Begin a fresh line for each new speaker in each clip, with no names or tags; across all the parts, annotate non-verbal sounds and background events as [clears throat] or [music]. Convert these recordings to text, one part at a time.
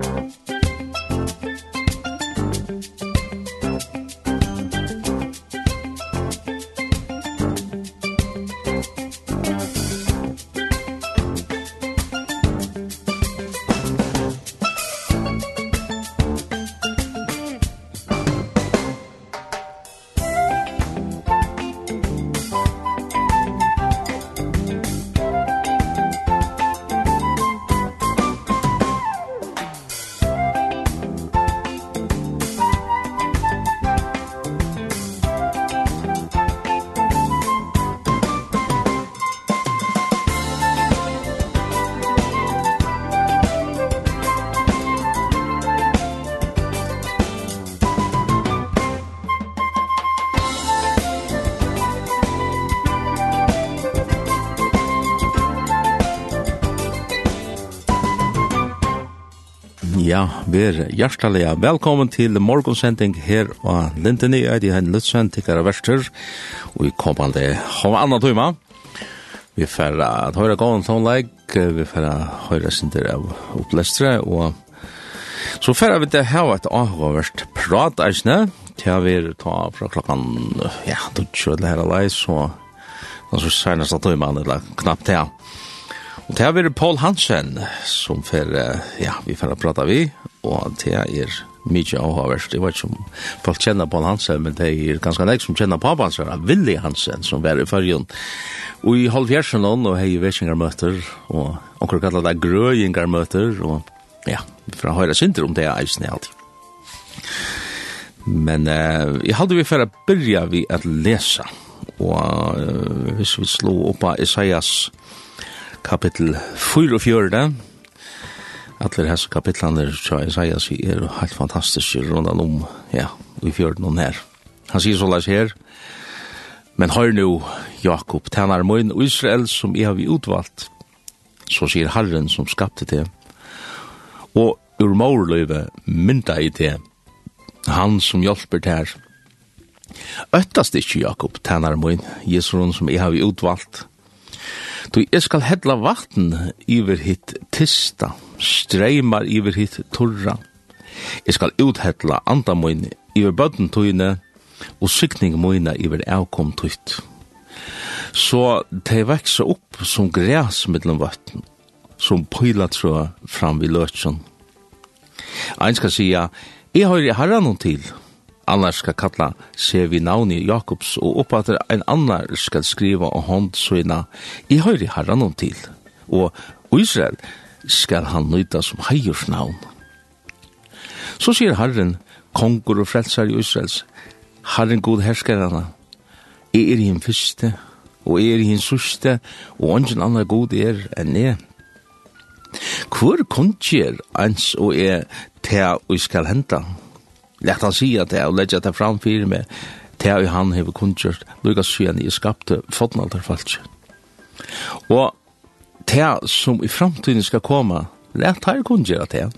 Musik Vær hjertelig velkommen til morgonsending her og Lindeni. Jeg er Henning til tikkere verster, og vi kommer alle om andre tøyma Vi får at høyre gående tonleik, vi får høyre sinter av opplestre, og så får vi til her et avhåverst prat, eisne, til vi ta fra klokkan ja, du kjøler her alai så, så senest at timer, eller knappt til, ja. Og det er Paul Hansen som fer, ja, vi får prata vi, og det er mykje avhåverst. Jeg vet ikke om folk kjenner Paul Hansen, men det er ganske nek som kjenner pappa hans, Willy Hansen, som var i fyrjun. Og i halvfjersen og hei vetsingarmøter, og onker kallar det grøyingarmøter, og ja, vi får høyre synder om det er eisen i alltid. Men uh, jeg hadde vi for å byrja vi at lesa, og uh, hvis vi slå opp av Isaias' kapittel 4 og 44. Atler hese kapitlaner fra Isaias er helt fantastiske rundt om, ja, i fjorden og her. Han sier såleis her, men hør nu, Jakob, tænar møyn og Israel som jeg har vi utvalgt, så sier Herren som skapte det, og ur morløyve mynda i det, han som hjelper der. Øttast ikkje Jakob, tænar møyn, Jesurun som jeg har vi utvalgt, Du, jeg skal hedla vatten iver hitt tista, streimar iver hitt torra. Jeg skal uthedla andamoin iver bøtten tøyne, og sykning moina iver avkom tøyt. Så de veksa opp som græs mellom vatten, som pylatrøa fram vi løtjen. Ein skal sija, jeg har herran til, annars skal kalla seg vi navni Jakobs, og oppater ein annar skal skriva og hånd søgna i høyri herran om til, og Israel skal han nøyta som heiers navn. Så sier Herren, kongur og frelsar i Israels, Herren god herskarana, jeg er hinn fyrste, og jeg er hinn sørste, og ongen annar god er enn jeg. Hvor kunnskjer ans og er til å skal henta? lett han sier det, og lært det fram fyrir meg, til jeg han hever kundgjørt, lukas syen i skapte fotnalder fotnalderfalsk. Og til som i framtiden skal komme, lett her kundgjøra det.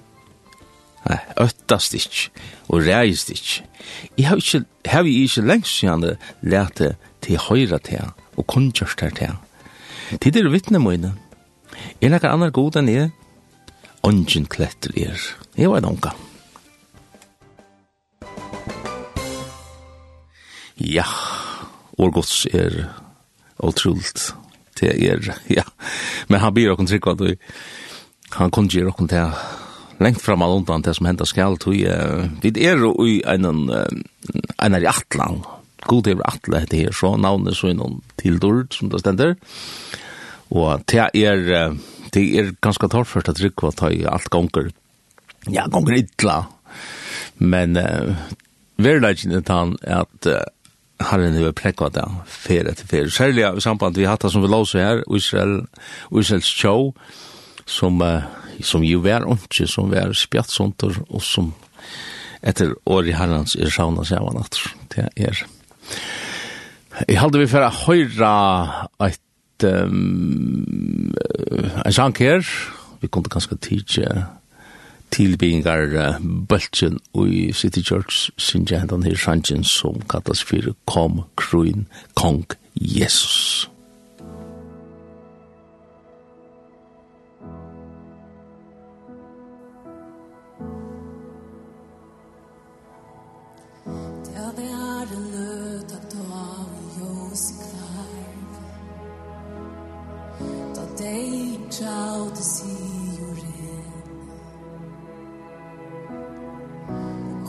Nei, øttast ikk, og reist ikk. Jeg har ikke, har jeg ikke lengst siden lett det til høyre til, og kundgjørt det til. Tid er vittne mine. Er det noen annen god enn jeg? Ongen kletter er. Jeg var en omgang. Ja, og gods er utroligt. Det er, ja. Men han blir okkur trygg at han kunne gjøre åkken til lengt fram all undan det som hentas skal tog. Vi er jo i en en er i Atlan. God er Atla heter her, så navnet så innom tildord som det stender. Og det er, det er ganske torrførst at trygg at alt gonger. Ja, gonger ytla. Men uh, verleggen er at Herren har prekket det, fer etter fer. Særlig i samband vi hatt det som vi låser her, Israel, Israels show, som, uh, som jo var ondkje, som var spjattsonter, og som etter år i herrens er sauna seg av natt. Det er. Jeg halde vi for å høre et um, en sang her. Vi kunne ganske tidligere tilbyggingar bøltjen i City Church synger hendan her sangen som kallas for Kom Kruin Kong Jesus.
Ciao, ti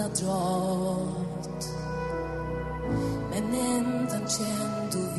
stata drott men ändan känd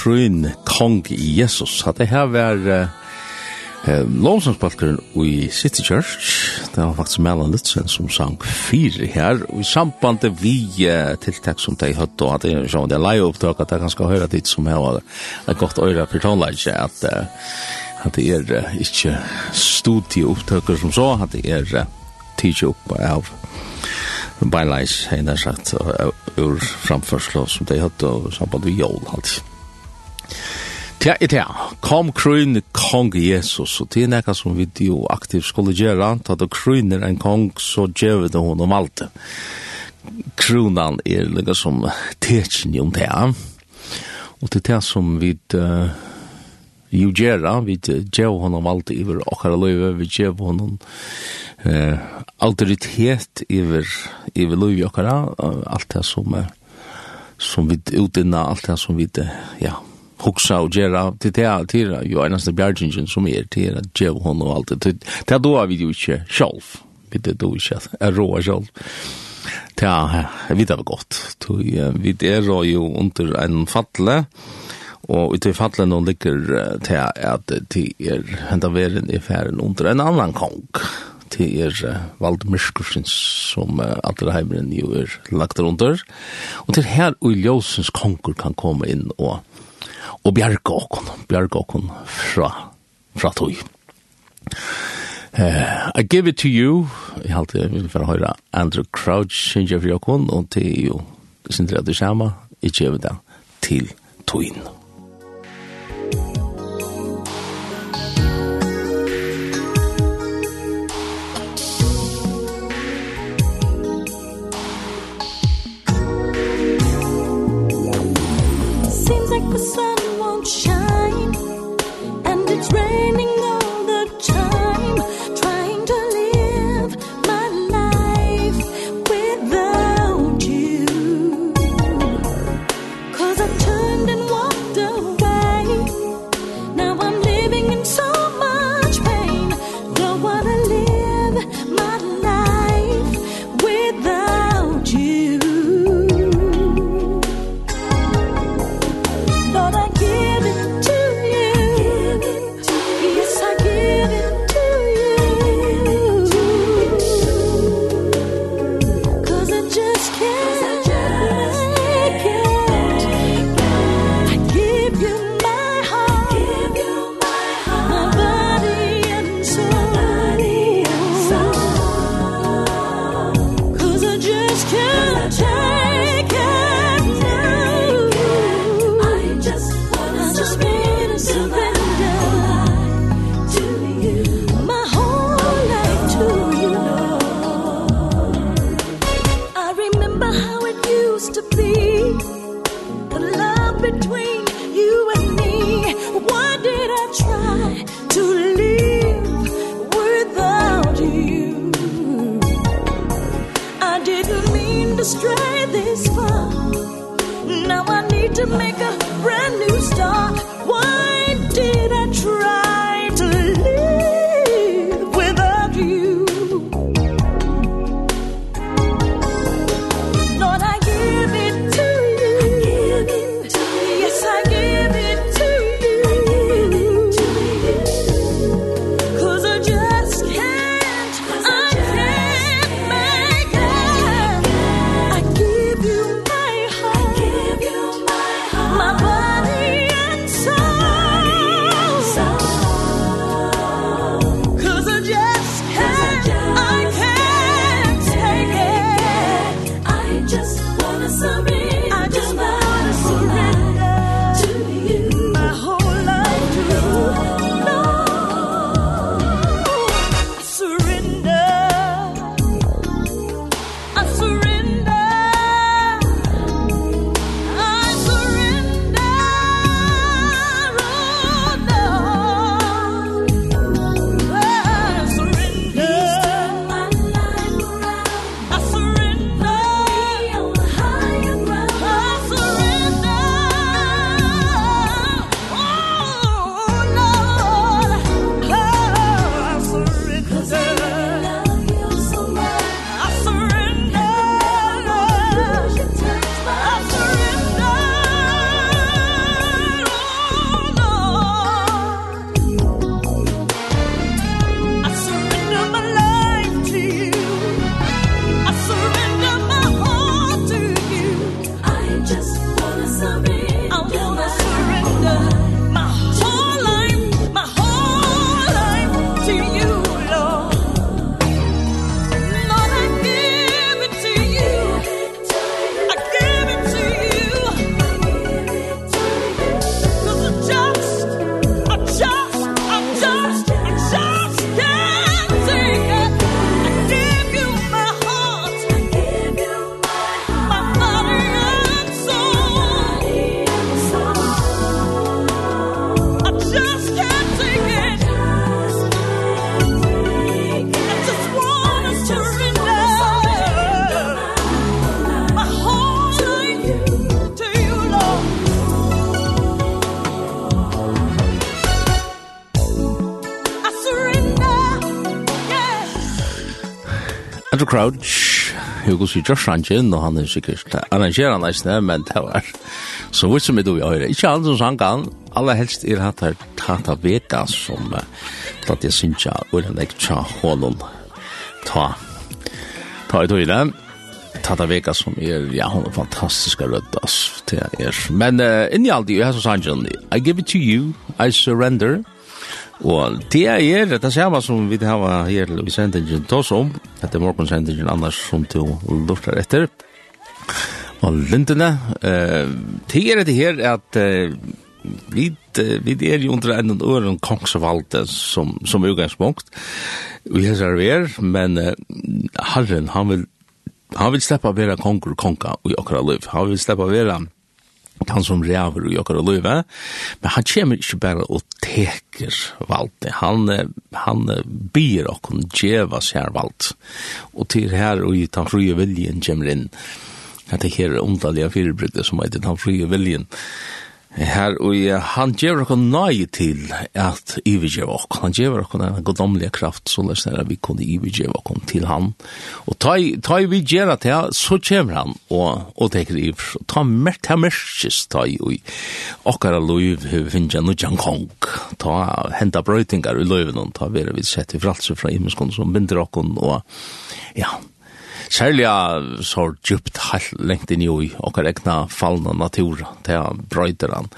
Kryn kong Jesus. At det her var uh, lovsangsbalkeren i City Church. Det var faktisk Mellan Litzen som sang fire her. Og i samband vi uh, tiltak som de høtt, og at det er sånn, det er leie opptak, at jeg kan skal høre dit som her var et godt øyre for tonleidje, at,
at det er uh, ikke studieopptaker som så, at det er uh, tidsi opp av beinleis, hei nær sagt, ur framførsel som de hatt og samband vi jól, alltid. Tja, et er kom krøyn kong Jesus, og det er nekka som vi jo aktivt skulle gjøre, at det krøyner en kong, så gjør vi det hon om alt. Kronan er lukka som tetsin om det, og det er det som vi uh, jo gjør, vi gjør hon om alt iver okkara løyve, vi gjør hon om eh, autoritet iver, iver løyve okkara, alt det som, som vi utinna, alt det som vi, ja, hoksa og gera til det til jo einaste bjargingen som er til at djev hon og alt det. Det då da vi jo ikkje sjølv vi det då ikkje er rå sjølv ja er vi det var godt vi er jo under en fatle og ut i fatle noen ligger til at det er henta veren i færen under en annan kong. Til er Vald Myrskursens som uh, alle heimeren jo er lagt under. Og til her og Ljøsens konger kan komme inn og og bjerga okon, bjerga okon fra, fra tog. Uh, I give it to you, jeg halte jeg vil for høyre Andrew Crouch, synes jeg Singer Friokon, og til jo, synes jeg at du Adushama, jeg give det til
togin.
Musikk Crouch, jeg går sier Josh Rankin, og han er sikkert arrangerer han eisne, men det var så vidt som jeg då i høyre. Ikke alle som sang han, aller helst er hatt her Tata Vega som platt jeg synes jeg, og den er tja hånden ta ta i tøyre. Tata Vega som er, ja, hun er fantastisk rødt, ass, til jeg er. Men uh, inni alt jeg har så sang han, I give it to you, I surrender, I surrender, Og det er det samme som vi har her i sendingen til oss om. Dette er morgensendingen annars som til lortar etter. Og lintene. Uh, det er det her at uh, vi, uh, vi er jo under en øren kongsvalde som, som utgangspunkt. Vi har server, men uh, Herren, han vil, han vil slippe å være konger og konger i akkurat liv. Han vil slippe å være konger han som ræver og jokkar og løyve, men han kommer ikke bare og teker valgte. Han, han byr og kun djeva seg valgt. Og til her og i den frie viljen kommer inn, at det her underlige firebrygget som heter den frie viljen, Her og han gjør okkur nøye til at ivergjøve okkur, Han gjør okkur en goddomlige kraft, så løs er vi kunne ivergjøve okkur til han. Og ta, ta vi gjør at ja, så kommer han og, og teker iver. Ta mert, ta merkes, ta i og akkara vi finnes jeg nødjan kong. Ta henta brøytingar i løyven, ta vera vi sett i fralse fra imenskånd som binder okkur, og ja, særlig så djupt helt lengt inn i og har egna fallna natura til brøyderan.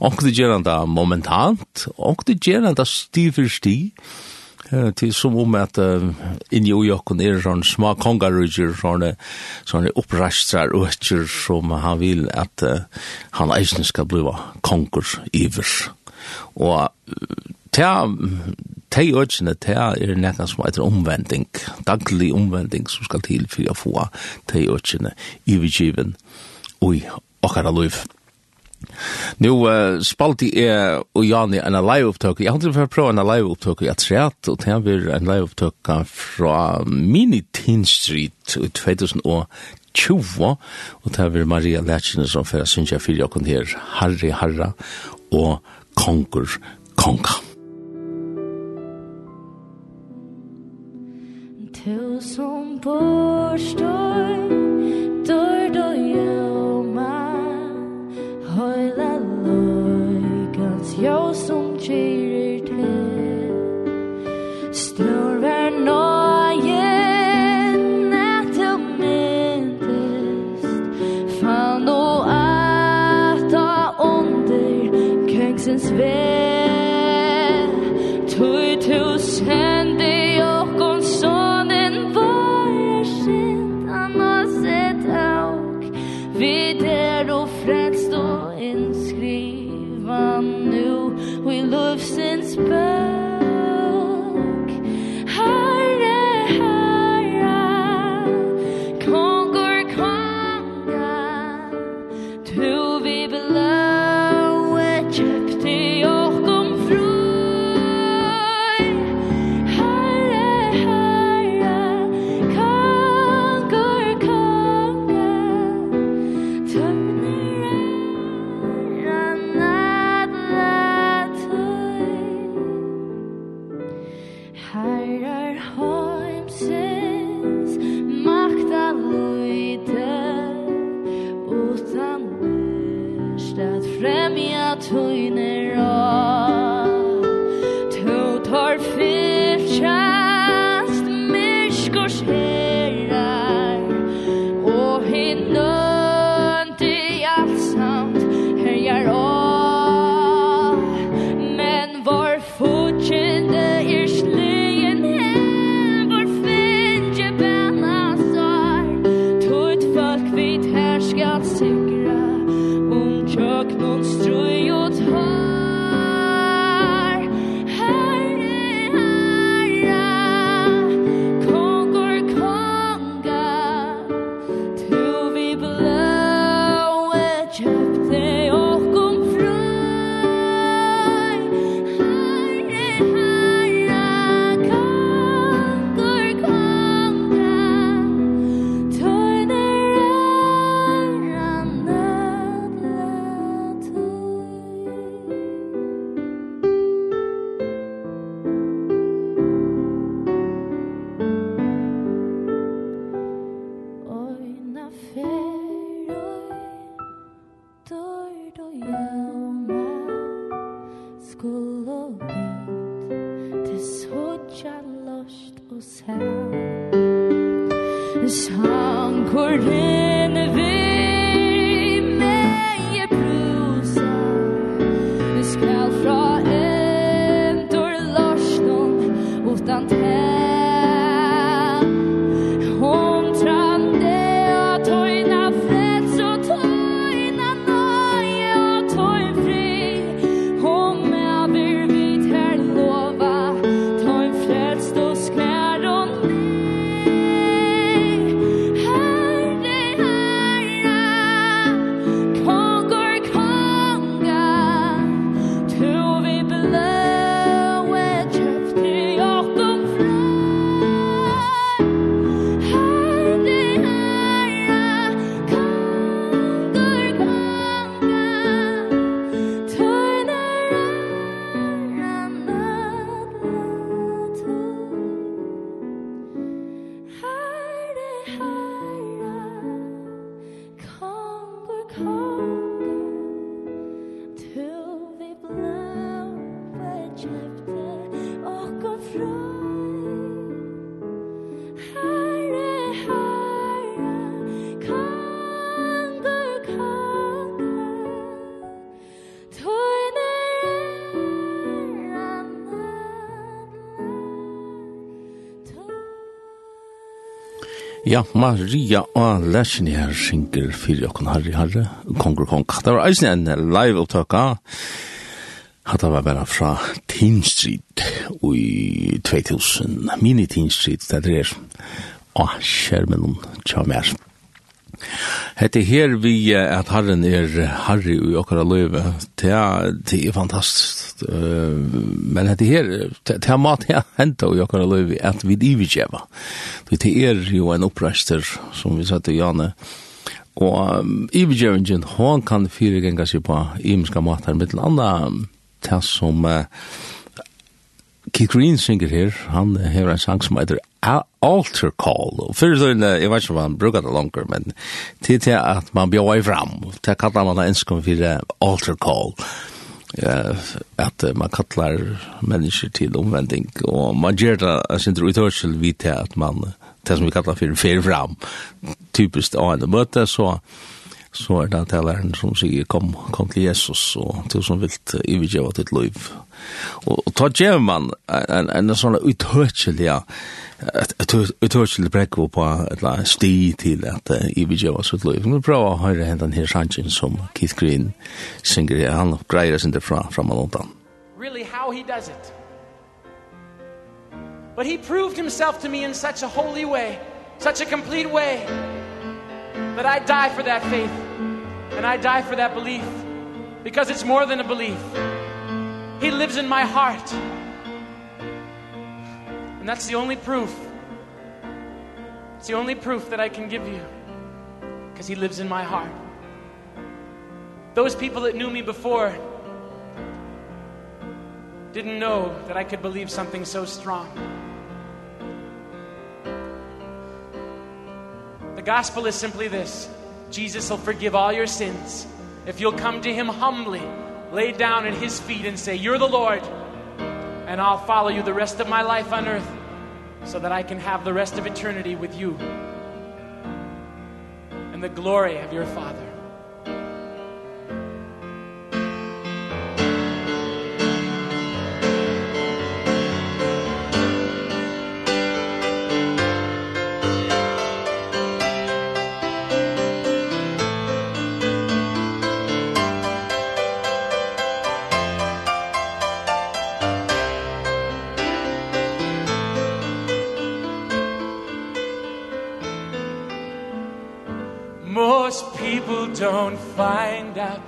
Og det gjør han da momentant, og det gjør han da sti for sti, til som om at uh, inni og er sånn små kongarudger, sånne, sånne oppreistrar og etter som han vil at uh, han eisen skal bli konger iver. Og uh, til tei økene, te er nekka som etter omvending, daglig omvending som skal til for å få tei økene i vidgiven ui okkara liv. Nu uh, spalti er og Jani en live-opptøk. Jeg hadde for å prøve en live-opptøk i Atreat, og det var en live-opptøk fra Mini Teen Street i 2020, og det var Maria Lertsen som fyrir synsja fyrir okken her, Harry Harra og Konger Konga.
förstår
Ja, Maria og Lesjen her synger fyrir okken harri harri, kongur kong. Det var eisen en live opptøkka. Hatta var bare fra Teen Street i 2000. Mini Teen Street, det er Åh, skjermen om tja mer. Hette her vi at herren er harri i okkara løyve, det er fantastisk fast. Men det her, det er mat her [laughs] hentet og jokkar løyve at vi divitjeva. Det er jo en oppreister, som vi satt i Janne, og um, ivitjevingen, hon kan fyrirgenga seg på imenska mat her, mittel anna, det som uh, Keith Green synger her, han har en sang som heter Alter Call, og fyrir så, uh, jeg vet ikke om han brukar det langer, men til til at man bjói fram, til kallar man det enskong fyrir Alter Call, og ja, at man kallar mennesker til omvending, og man gjør det, jeg synes, uthørsel vidt til at man, det som vi kallar for fer fram, typisk av en møte, så, så er det at jeg som sier, kom, kom til Jesus, og til som vilt ivergjøve ditt liv, Og, og ta gjør man en, en, en sånn uthørselig, ja, et uthørselig brekk på et la sti til at i vi gjør oss liv. Vi prøver å høre henne her sannsyn som Keith Green synger, han greier sin derfra fra, fra Malontan.
Really how he does it. But he proved himself to me in such a holy way, such a complete way, that I die for that faith, and I die for that belief, because it's more than a belief. He lives in my heart. And that's the only proof. It's the only proof that I can give you. Because he lives in my heart. Those people that knew me before didn't know that I could believe something so strong. The gospel is simply this. Jesus will forgive all your sins if you'll come to him humbly. Humbly lay down at his feet and say, "You're the Lord, and I'll follow you the rest of my life on earth so that I can have the rest of eternity with you and the glory of your Father." find out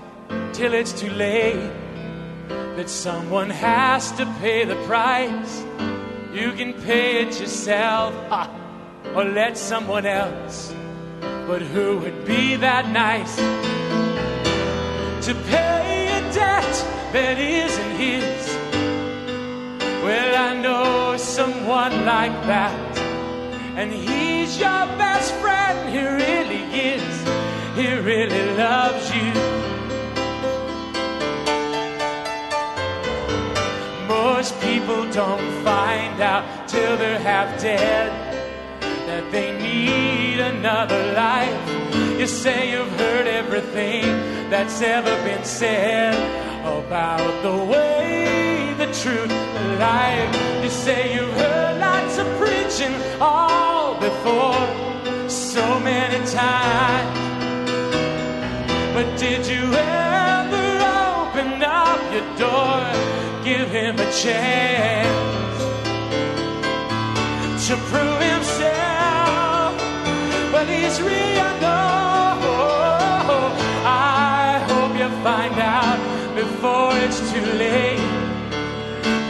till it's too late that someone has to pay the price. You can pay it yourself ha, or let someone else. But who would be that nice to pay a debt that isn't his? Well i know someone like that and he's your best friend he really is he really loves you. Most people don't find out till they're half dead that they need another life. You say you've heard everything that's ever been said about the way the truth the life. You say you've heard lots of preaching all before so many times. But did you ever open up your door? Give him a chance To prove himself. But he's real, I know I hope you find out Before it's too late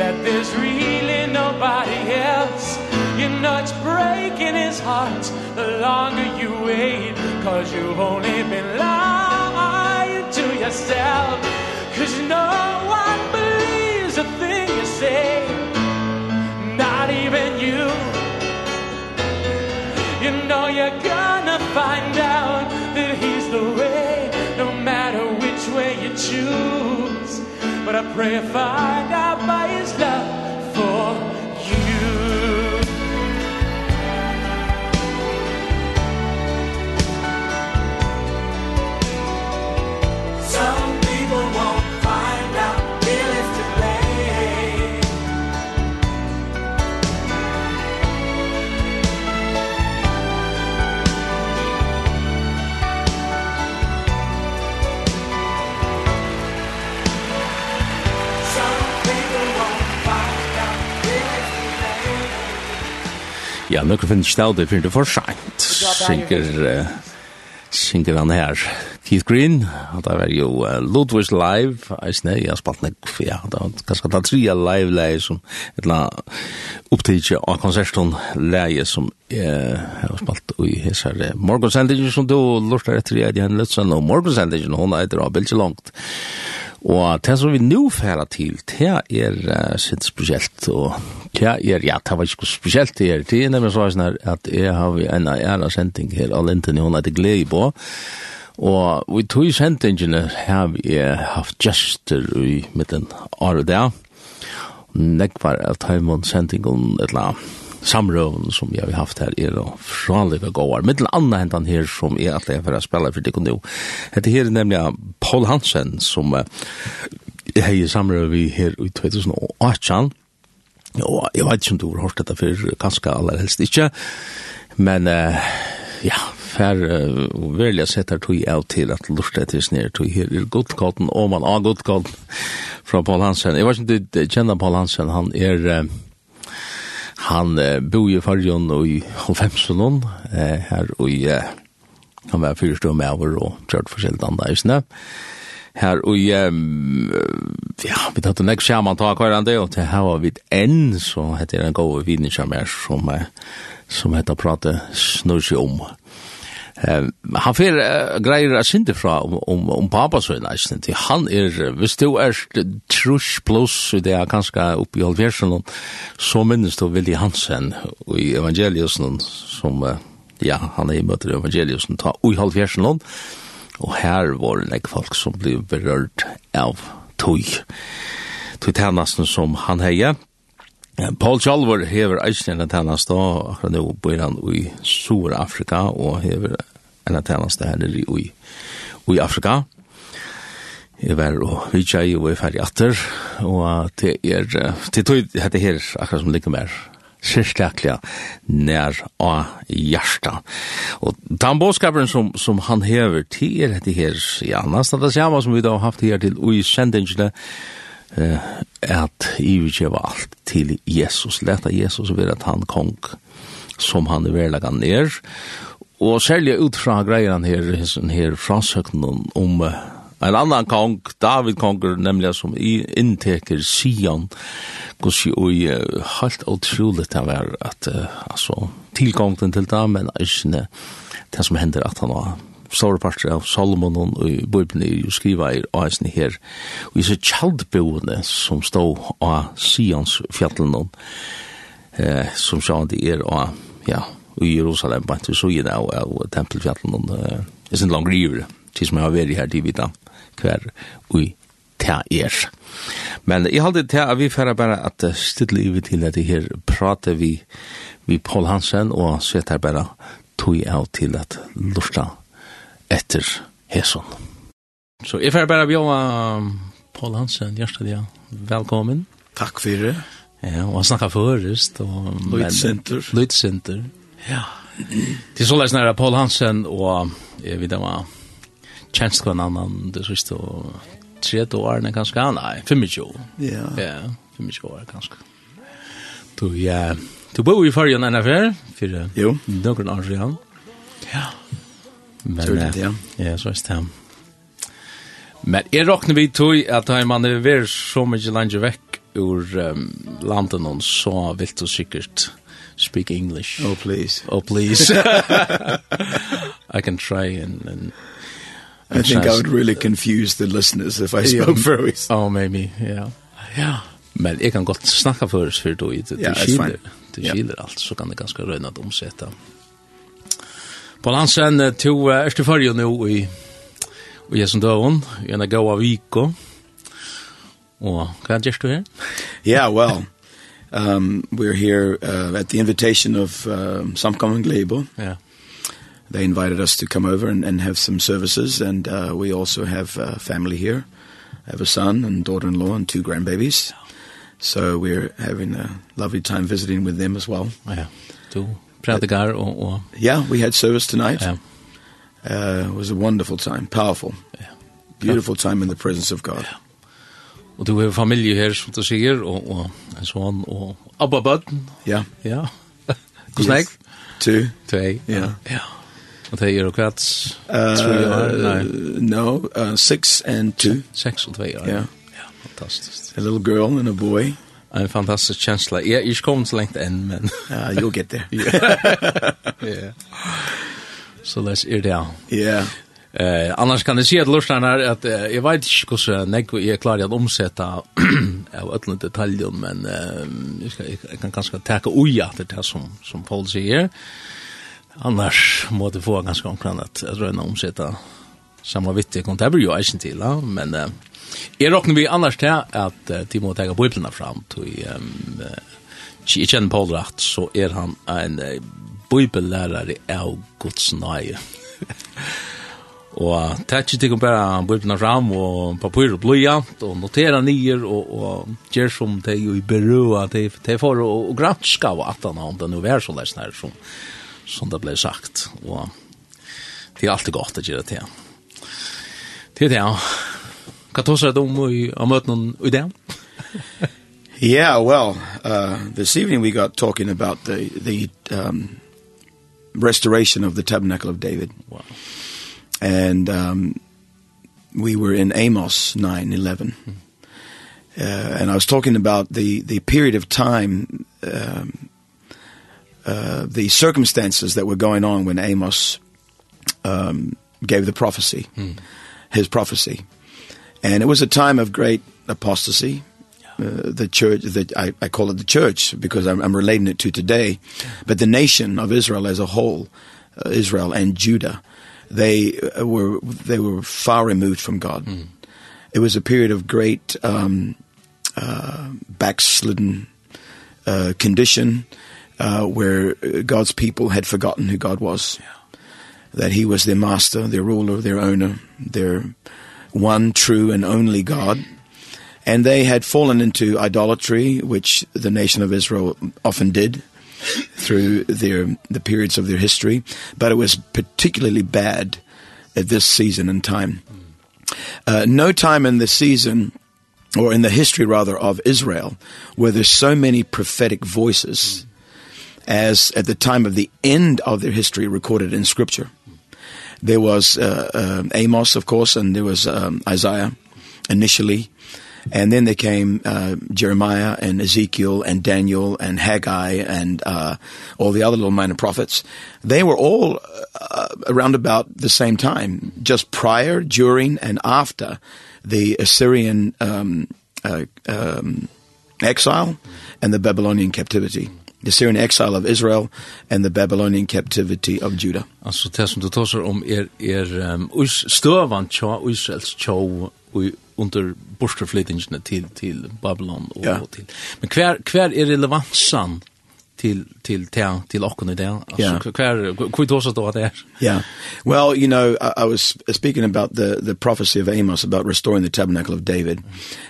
That there's really nobody else. You know it's breaking his heart The longer you wait Cause you've only been lying us out Cause no one believes a thing you say. Not even you. You know you're gonna find out That he's the way No matter which way you choose. But I pray if I got by
ja, nu kan finnes det for det er for sent, synker, synker han her. Keith Green, og det var jo uh, Ludwig's Live, eisne, jeg har spalt nek, ja, det var ganske da tre live leie som, et la opptidje av konserton leie som jeg har spalt i hessar morgonsendinger som du lortar etter i Edi Henlutsen, og morgonsendinger, hun er etter av bildet langt. Og det som vi nå færa til, det er uh, sitt spesielt, og det er, ja, det var ikke spesielt det er, det er nemlig så sånn her, at jeg har en æra sending her, all enten hun er glede på, og vi tog sendingene har vi haft gester i midten av det, Nekvar av Taimond sendingen et eller annet samrøven som jeg har haft her er og franlivet gåar. Mittel anna hentan her som er at jeg får spela for det nu. Hette her er nemlig Paul Hansen som uh, er i vi her i 2018. Og jeg vet ikke om du har hørt dette før, kanskje aller helst ikke. Men uh, ja, fer og velja setter tog av til at lortet etter snir tog her i godkotten, og man har godkotten fra Paul Hansen. Jeg vet ikke om du kjenner Paul Hansen, han er... Uh, Han eh, bor i Farjon i Holfemsen, eh, her og i, eh, han var fyrstå med over og kjørt forskjellig andre eisene. Her og i, eh, ja, vi tatt en ekstra man tar det, og til her var vi enn, så heter det en god vinningskjermer som, eh, som heter Prate Snursi om. Eh, Um, han fer uh, greier a sindi fra om, om, om pappa så til han er, hvis du er trus plus, det er kanskje oppi halvfjersen, så minnes du Willi Hansen i evangeliusen, som, uh, ja, han er i møter i evangeliusen, ta ui halvfjersen, og her var det folk som ble berørt av tog, tog tjennesten som han heier, Paul Chalver hever eisen en tennast da, akkurat nå bor han i Sur-Afrika, og hever en tennast her nere i, i Afrika. Jeg var og vi tjei og er ferdig atter, og det er, det tog dette her, akkurat som ligger mer, sérstaklega nær av hjarta. Og den bådskaperen som, som han hever, til er dette her, ja, nesten det samme som vi da har haft her til ui sendingene, eh, at ivergjeva alt til Jesus, leta Jesus vera at han kong som han er verlega ner, og særlig ut fra greier her, her frasøknen om en annan kong, David konger, nemlig som i innteker Sion, gos jo i uh, helt utroligt det var at, uh, altså, tilgången til det, men ikke det som hender at han var store parter av Solomon og i Bibelen er jo skriva i Aisen her, og i så kjaldboende som stod av Sions fjallen, eh, som sa det er av, ja, i Jerusalem, bare til så gjerne av av tempelfjallen, eh, det er sin lang river, til som jeg har vært her til vidt hver ui ta er. Men jeg halde til at vi færa bare at stille i til at her prater vi, vi Paul Hansen og setter bare tog av til at lusta etter Heson. Så jeg får bare bjøve Paul Hansen, hjertelig, ja. Velkommen.
Takk for det.
Ja, og han snakket først.
Lydsenter.
Lydsenter, Ja. Det er så løs nære Paul Hansen, og jeg vet det var kjenst hva en annen, det siste, og tre årene kanskje, nei, 25 år.
Ja.
Ja, 25 år kanskje. Du, ja, du bor i fargen enn affær, for
Jo.
noen år siden. Ja. Men,
Tror det, ja.
Ja, så er det. Men jeg råkner vi tog at da man er så mye langt vekk ur um, landet noen, så vil du sikkert speak English.
Oh, please.
Oh, please. [laughs] I can try and... and
I think I would really confuse the listeners if I spoke [laughs] for yeah.
Oh, maybe, yeah. Yeah. Men jeg kan godt snakke for oss for du
i
du,
Ja,
det
er
du,
Det
skiller alt, så kan det ganske røyna at omsette. På landsen, to er til farge nå i og jeg som døven, i en gav av Viko. Og hva gjør du her?
Yeah, well, um, we're here uh, at the invitation of uh, Samkommen Glebo.
Yeah.
They invited us to come over and, and have some services, and uh, we also have uh, family here. I have a son and daughter-in-law and two grandbabies. So we're having a lovely time visiting with them as well.
Yeah, too predikar og, og
Yeah, we had service tonight.
Yeah.
Uh, it was a wonderful time, powerful.
Yeah.
Beautiful time in the presence of God. Yeah.
Og du har familie her, som du sier, og, og en sånn, og Abba Bøtten.
Ja.
Ja. Hvordan er det?
Two,
To,
ja.
Ja. Og det er jo kvart, tre år, nei.
No, uh, six and two.
Seks og tre år.
Ja.
Ja, fantastisk.
A little girl and a boy
en fantastisk känsla. Jag är kom så långt än men
ja, you'll get there.
Ja. Så let's ear down. Ja. Eh annars kan det se at lustan är att eh, jag vet inte hur så nek klar att omsätta [clears throat] av alla detaljer men eh, jag, ska, jag kan kanske ta oja det som som Paul säger. Annars måste få ganska omkring att jag tror att omsätta samma vittig kontakt blir ju inte till men eh, Jeg råkner vi annars til at uh, Timo tega bøyblina fram til um, uh, kjenner Paul rett, så er han en uh, bøybellærare av Guds nøye. [laughs] og tætsi tikkum bara bøyblina fram og papir og blyant og notera nyer og, og gjer som teg i berua teg for og, og granska og at han om det nu vær så leisnær som, som det blei sagt. Og det er alltid godt å gjøre det til det er det Hva tås er det om i noen i det?
Yeah, well, uh, this evening we got talking about the, the um, restoration of the tabernacle of David.
Wow.
And um, we were in Amos 9:11. Uh, and I was talking about the the period of time um uh the circumstances that were going on when Amos um gave the prophecy. His prophecy. And it was a time of great apostasy. Yeah. Uh, the church that I I call it the church because I'm I'm relating it to today, but the nation of Israel as a whole, uh, Israel and Judah, they uh, were they were far removed from God. Mm. It was a period of great um uh backslidden uh condition uh where God's people had forgotten who God was. Yeah. That he was their master, their ruler, their owner, their one true and only God. And they had fallen into idolatry, which the nation of Israel often did through their the periods of their history, but it was particularly bad at this season and time. Uh no time in the season or in the history rather of Israel where there's so many prophetic voices as at the time of the end of their history recorded in scripture. There was uh, uh, Amos, of course, and there was um, Isaiah initially. And then there came uh, Jeremiah and Ezekiel and Daniel and Haggai and uh, all the other little minor prophets. They were all uh, around about the same time, just prior, during, and after the Assyrian um, uh, um, exile and the Babylonian captivity the Syrian exile of Israel and the Babylonian captivity of Judah.
Alltså det som du tar om er, er um, stövan tja, Israels tja under borsterflyttingene til, til Babylon og,
ja.
og til. Men hver, hver er relevansan till till till till och kunde
där
alltså kvar kvitt också då där
yeah well you know I, i was speaking about the the prophecy of Amos about restoring the tabernacle of David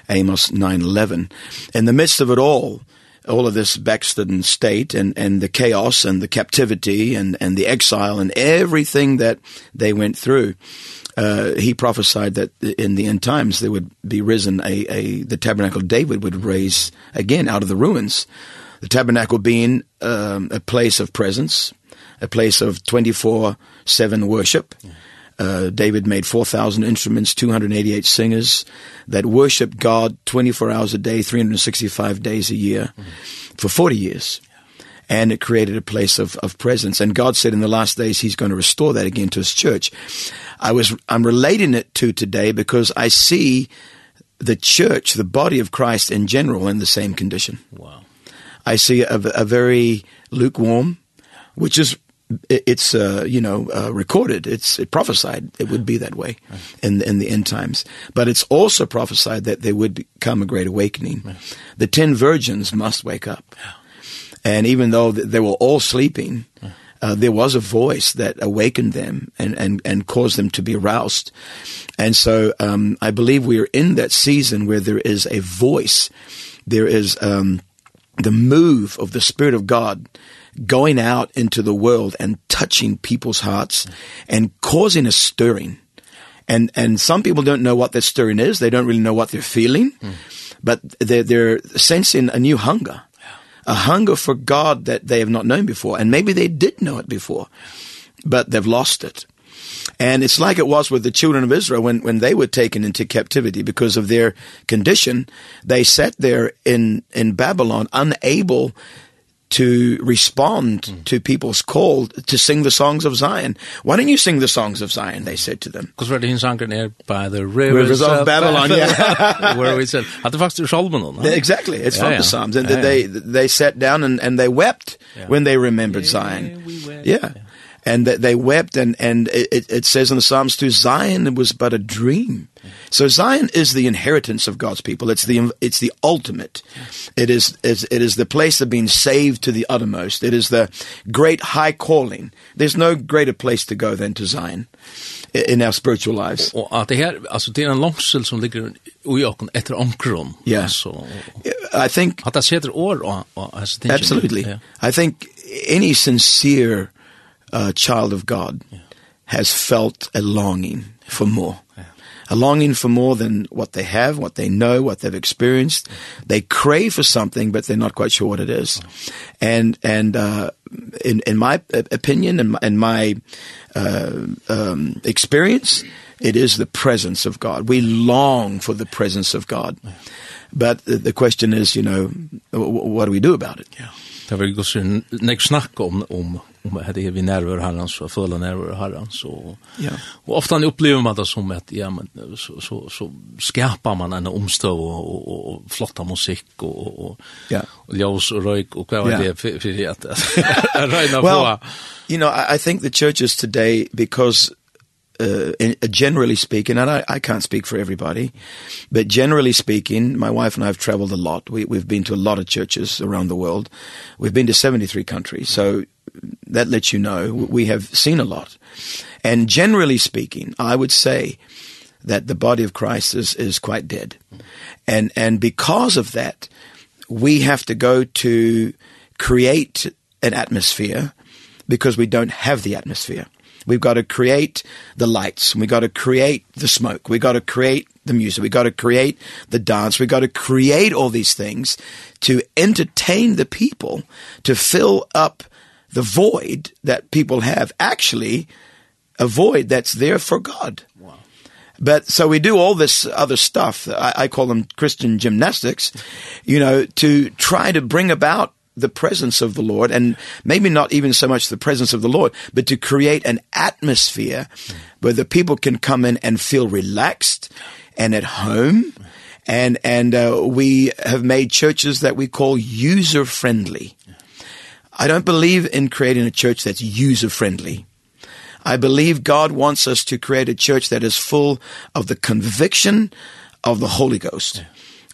Amos 9:11 in the midst of it all all of this Bexton state and, and the chaos and the captivity and, and the exile and everything that they went through. Uh, he prophesied that in the end times there would be risen a, a, the tabernacle of David would raise again out of the ruins. The tabernacle being um, a place of presence, a place of 24-7 worship, yeah. Uh, David made 4,000 instruments, 288 singers that worshiped God 24 hours a day, 365 days a year mm. for 40 years. And it created a place of, of presence. And God said in the last days, he's going to restore that again to his church. I was, I'm relating it to today because I see the church, the body of Christ in general in the same condition.
Wow.
I see a, a very lukewarm, which is it's uh you know uh, recorded. It's it prophesied it would be that way in in the end times. But it's also prophesied that there would come a great awakening. The 10 virgins must wake up. And even though they were all sleeping uh, there was a voice that awakened them and and and caused them to be roused and so um i believe we are in that season where there is a voice. There is um the move of the spirit of god going out into the world and touching people's hearts and causing a stirring. And and some people don't know what that stirring is. They don't really know what they're feeling. Mm. But they they're sensing a new hunger. Yeah. A hunger for God that they have not known before and maybe they did know it before. But they've lost it. And it's like it was with the children of Israel when when they were taken into captivity because of their condition, they sat there in in Babylon unable to respond mm. to people's call to sing the songs of Zion. Why don't you sing the songs of Zion? They said to them.
Because we're in Zion there by the rivers,
rivers of, of Babylon, Babylon yeah.
where we said, at the first Solomon.
Huh? Exactly. It's
yeah,
from
yeah.
the Psalms. And
yeah,
they, yeah. they sat down and, and they wept
yeah.
when they remembered
yeah,
Zion.
We yeah.
yeah and that they wept and and it, it says in the psalms to zion it was but a dream so zion is the inheritance of god's people it's the it's the ultimate it is it is the place of being saved to the uttermost it is the great high calling there's no greater place to go than to zion in our spiritual lives.
Og at det her, altså det er en langsel som ligger i ökon etter omkron.
Ja.
Altså,
I think
At det setter år och
Absolutely.
Yeah.
I think any sincere uh, child of God yeah. has felt a longing for more. Yeah. A longing for more than what they have, what they know, what they've experienced. They crave for something, but they're not quite sure what it is. And, and, uh, in, in my opinion and my, in my, uh, um, experience, it is the presence of God. We long for the presence of God. But the, the question is, you know, what do we do about it?
Yeah. Det var ju så nek snack om om om att det är vi nerver herran så fulla nerver herran så
ja
och ofta upplever man det som att ja men så så så skärpar man en omstå och och, och flotta musik och och
ja
och ljus och rök och
vad
det för för att räna på
well you know I, i think the churches today because uh, in, uh, generally speaking, and I, I can't speak for everybody, but generally speaking, my wife and I have traveled a lot. We, we've been to a lot of churches around the world. We've been to 73 countries. So that lets you know we have seen a lot. And generally speaking, I would say that the body of Christ is is quite dead. And and because of that, we have to go to create an atmosphere because we don't have the atmosphere. We've got to create the lights, we've got to create the smoke. We've got to create the music. We've got to create the dance. We've got to create all these things to entertain the people, to fill up the void that people have actually a void that's there for God. Wow. But so we do all this other stuff. I, I call them Christian gymnastics, you know, to try to bring about the presence of the Lord and maybe not even so much the presence of the Lord, but to create an atmosphere where the people can come in and feel relaxed and at home. And, and uh, we have made churches that we call user friendly. Yeah I don't believe in creating a church that's user friendly. I believe God wants us to create a church that is full of the conviction of the Holy Ghost.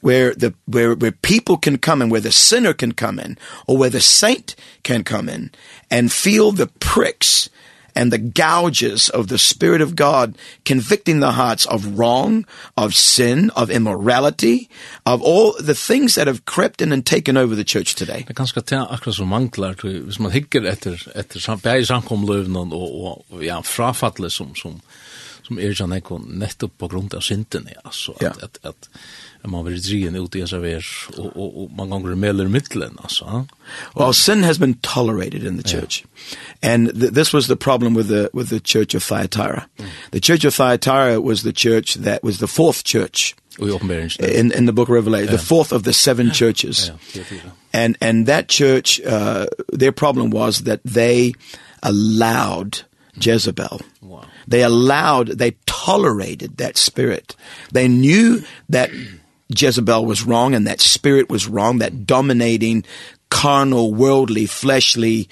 Where the where where people can come in, where the sinner can come in, or where the saint can come in and feel the pricks and the gouges of the Spirit of God convicting the hearts of wrong, of sin, of immorality, of all the things that have crept in and taken over the church today.
Det er ganske til akkurat som manglar, hvis man hikker etter, etter bæg samkomløvnen og, og ja, frafattelig som, som, som er sånn ekon nettopp på grunn av synden, altså, at, at, at, at man blir drien ut i esa ver, og, og, og man gånger mellan mitten alltså.
Well sin has been tolerated in the church. Yeah. And th this was the problem with the with the church of Thyatira. Mm. The church of Thyatira was the church that was the fourth church in in the book of Revelation, yeah. the fourth of the seven churches.
Yeah.
And and that church uh their problem was that they allowed Jezebel.
Wow.
They allowed, they tolerated that spirit. They knew that Jezebel was wrong and that spirit was wrong, that dominating, carnal, worldly, fleshly,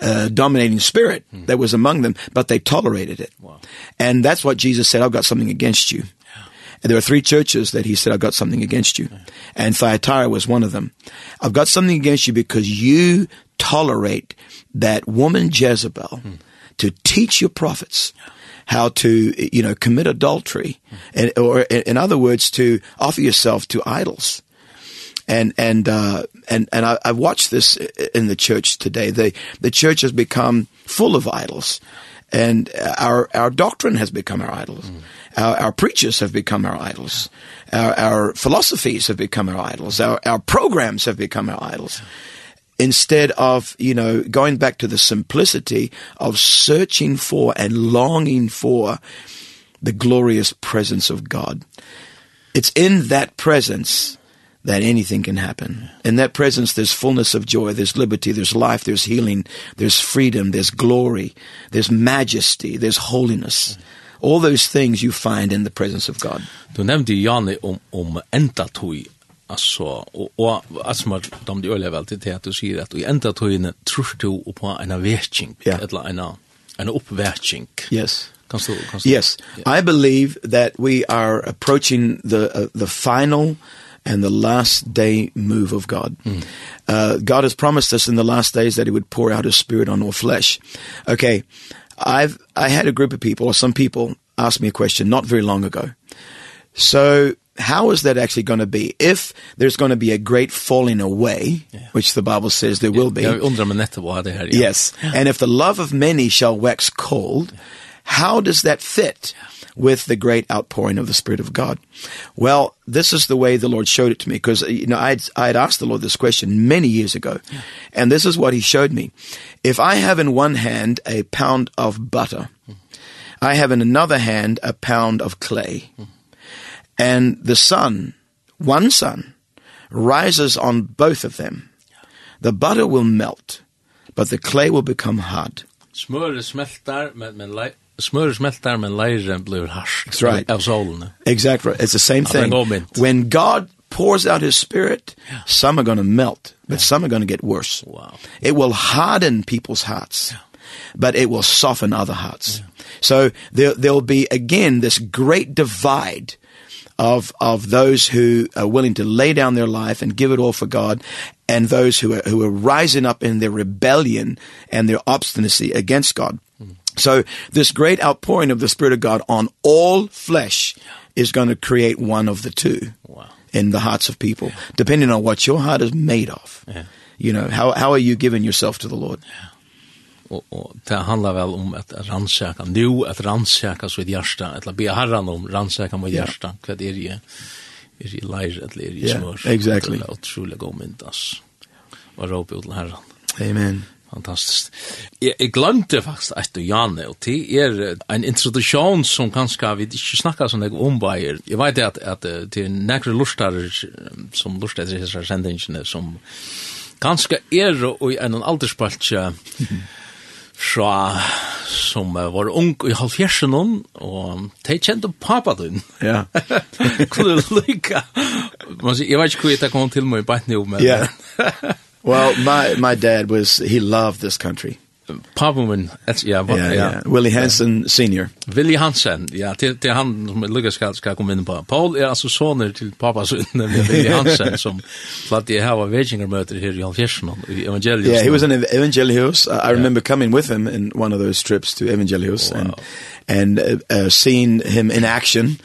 uh, dominating spirit mm. that was among them, but they tolerated it.
Wow.
And that's what Jesus said, I've got something against you. Yeah. And there were three churches that he said, I've got something against you. Yeah. And Thyatira was one of them. I've got something against you because you tolerate that woman Jezebel mm. to teach your prophets. Yeah how to, you know, commit adultery, and, or in other words, to offer yourself to idols. And and uh, and and I, I watched this in the church today. The the church has become full of idols, and our our doctrine has become our idols. Mm. Our our preachers have become our idols. Our our philosophies have become our idols. Our our programs have become our idols. Yeah instead of, you know, going back to the simplicity of searching for and longing for the glorious presence of God. It's in that presence that anything can happen. In that presence there's fullness of joy, there's liberty, there's life, there's healing, there's freedom, there's glory, there's majesty, there's holiness. All those things you find in the presence of God.
Du nevnte Janne om, om enda tog Alltså och och alltså man de det öliga väl till att du säger att i ända tøyne tror du på en
verkning
eller en en uppverkning.
Yes.
Kan du kan du
Yes. Yeah. I believe that we are approaching the uh, the final and the last day move of God. Mm. Uh God has promised us in the last days that he would pour out his spirit on all flesh. Okay. I've I had a group of people or some people asked me a question not very long ago. So how is that actually going to be if there's going to be a great falling away yeah. which the bible says there will be
jag undrar men detta vad det här
yes and if the love of many shall wax cold how does that fit with the great outpouring of the spirit of god well this is the way the lord showed it to me because you know i i had asked the lord this question many years ago yeah. and this is what he showed me if i have in one hand a pound of butter mm. i have in another hand a pound of clay mm and the sun, one sun, rises on both of them. The butter will melt, but the clay will become hard.
smör smältar, men, men smör smältar men lejren blir
harsh right.
av solen.
Exactly. It's the same thing. When God pours out his spirit, yeah. some are going to melt, but yeah. some are going to get worse.
Wow.
It will harden people's hearts. Yeah. But it will soften other hearts. Yeah. So there there'll be again this great divide of of those who are willing to lay down their life and give it all for God and those who are who are rising up in their rebellion and their obstinacy against God. Mm. So this great outpouring of the spirit of God on all flesh is going to create one of the two.
Wow.
In the hearts of people, yeah. depending on what your heart is made of.
Yeah.
You know, how how are you giving yourself to the Lord?
Yeah og og det handlar vel om at rannsaka nu at rannsaka så i hjärta eller be herran om rannsaka mot hjärta yeah. vad er det er det Elijah eller är det
smör?
smør
exactly.
Det är otroligt god myntas og ropa ut herran.
Amen.
Fantastiskt. jeg, jeg glemte faktisk at du Janne og det är en introduktion som kanskje vi ikke snakker sånn jeg om Bayer. Jag vet at, att det er nekre lustar som lustar i dessa sändningarna som ganska er och i en alderspalt fra som uh, var ung i halvfjersen og de kjente pappa din.
Ja.
Kunne du sier, Jeg vet ikke hvor jeg kom til meg i bare om, men...
Yeah. well, my, my dad was, he loved this country.
Pavun, ja, ja,
ja. Willie Hansen senior.
Willie Hansen, ja, til, til han som Lucas skal, skal komme inn på. Paul er altså soner til pappa så [laughs] Willie [laughs] Hansen som platt i hava Virginia möter här i Alfjersen i Evangelius.
Yeah, he was in Evangelius. I I remember coming with him in one of those trips to Evangelius wow. and and uh, uh, seeing him in action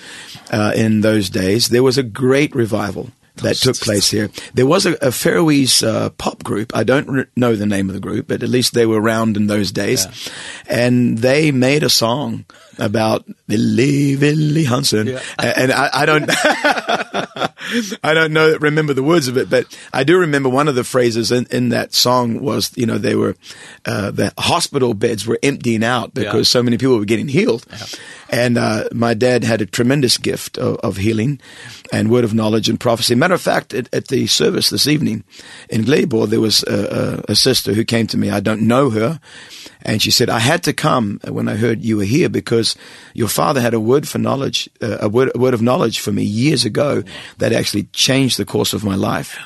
uh, in those days. There was a great revival that took place here. There was a, a Faroese uh, pop group. I don't know the name of the group, but at least they were around in those days. Yeah. And they made a song about Billy Billy Hansen.
Yeah.
And I I don't [laughs] [laughs] I don't know remember the words of it but I do remember one of the phrases in in that song was you know they were uh the hospital beds were emptying out because
yeah.
so many people were getting healed. Yeah. And uh my dad had a tremendous gift of of healing and word of knowledge and prophecy. Matter of fact at, at the service this evening in Gleybor there was a, a a sister who came to me. I don't know her and she said I had to come when I heard you were here because your father had a word for knowledge uh, a word a word of knowledge for me years ago that, actually changed the course of my life.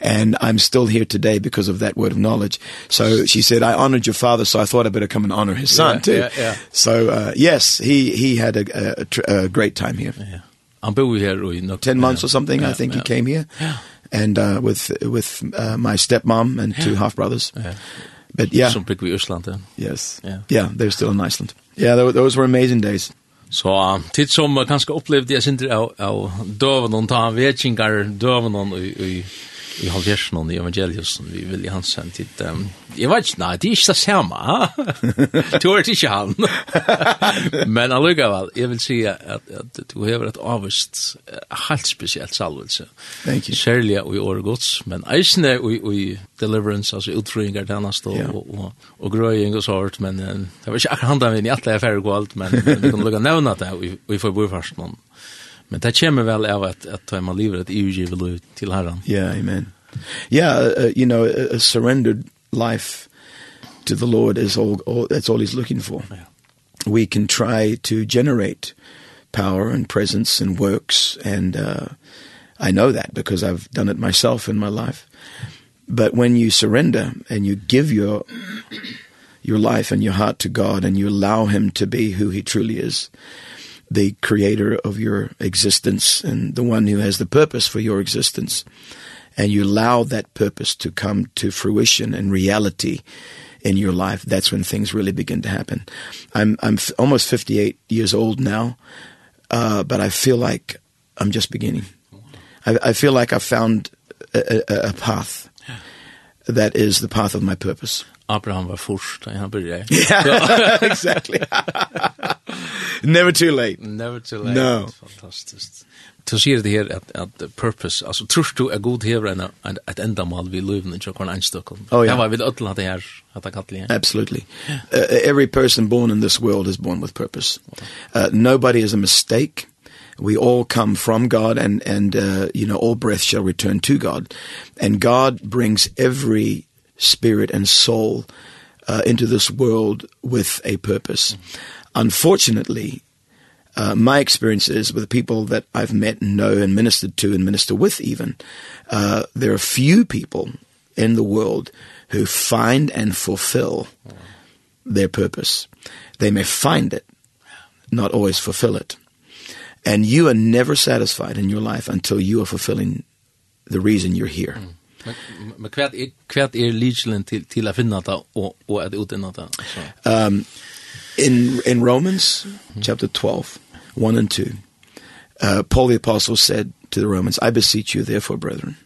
And I'm still here today because of that word of knowledge. So she said, I honored your father, so I thought I better come and honor his son
yeah,
too.
Yeah, yeah.
So, uh, yes, he, he had a, a, a great time here.
Yeah. Han bor här i
10 months or something
yeah,
I think
yeah.
he came here. Yeah. And uh with with uh, my stepmom and two half brothers. Yeah. But yeah.
Some big we Iceland. Then.
Yes.
Yeah.
yeah, they're still in Iceland. Yeah, those were amazing days.
Så tid som kanskje opplevde jeg sindre av, av døven og ta vekingar døven og i, i i halvjersen og i evangeliusen vi vil i hans sen tid. Um, jeg vet ikke, nei, det er ikke det samme. du [laughs] er ikke han. [laughs] Men allukavall, jeg vil si at, at du hever et avvist helt spesielt salvelse.
Thank you.
Særlig og i året gods, men eisne og i deliverance, altså utfrøyngar tennast og,
yeah.
og, og, og grøying og sånt, men um, det var ikke akkurat han da vi i atle er ferdig og alt, men vi kan lukka nevna det og vi får bo i farsen Men det kommer väl av att att ta man livet, att EU ger till Herren.
Ja, yeah, amen. Yeah, uh, you know, a surrendered life to the Lord is all, all that's all he's looking for.
Yeah.
We can try to generate power and presence and works and uh I know that because I've done it myself in my life. But when you surrender and you give your your life and your heart to God and you allow him to be who he truly is, the creator of your existence and the one who has the purpose for your existence and you allow that purpose to come to fruition and reality in your life that's when things really begin to happen i'm i'm almost 58 years old now uh but i feel like i'm just beginning i i feel like i found a, a, a path yeah. that is the path of my purpose
Abraham var först, han började. [laughs]
Yeah, [laughs] exactly. [laughs] Never too late.
Never too late.
No.
Fantastiskt. Du sier det her at, at purpose, altså tror du er god hever enn en, et endamal vi løyven i tjokkvarn einstokken?
Oh, ja.
Det var vi ødel at det her, at det kattelig.
Absolutely. Uh, every person born in this world is born with purpose. Uh, nobody is a mistake. We all come from God and, and uh, you know, all breath shall return to God. And God brings every spirit and soul uh, into this world with a purpose. Mm unfortunately, uh, my experiences with the people that I've met and know and ministered to and minister with even, uh, there are few people in the world who find and fulfill their purpose. They may find it, not always fulfill it. And you are never satisfied in your life until you are fulfilling the reason you're here.
Men, men kvært er kvært er til til at finna ta og og at utvinna ta. Ehm
um, In, in Romans chapter 12, 1 and 2, uh, Paul the Apostle said to the Romans, I beseech you therefore, brethren,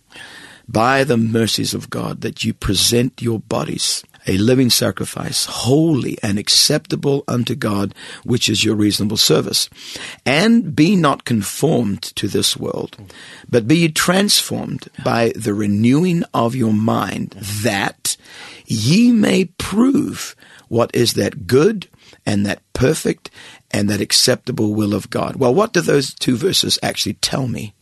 by the mercies of God, that you present your bodies a living sacrifice, holy and acceptable unto God, which is your reasonable service. And be not conformed to this world, but be ye transformed by the renewing of your mind, that ye may prove what is that good and that perfect and that acceptable will of God. Well, what do those two verses actually tell me?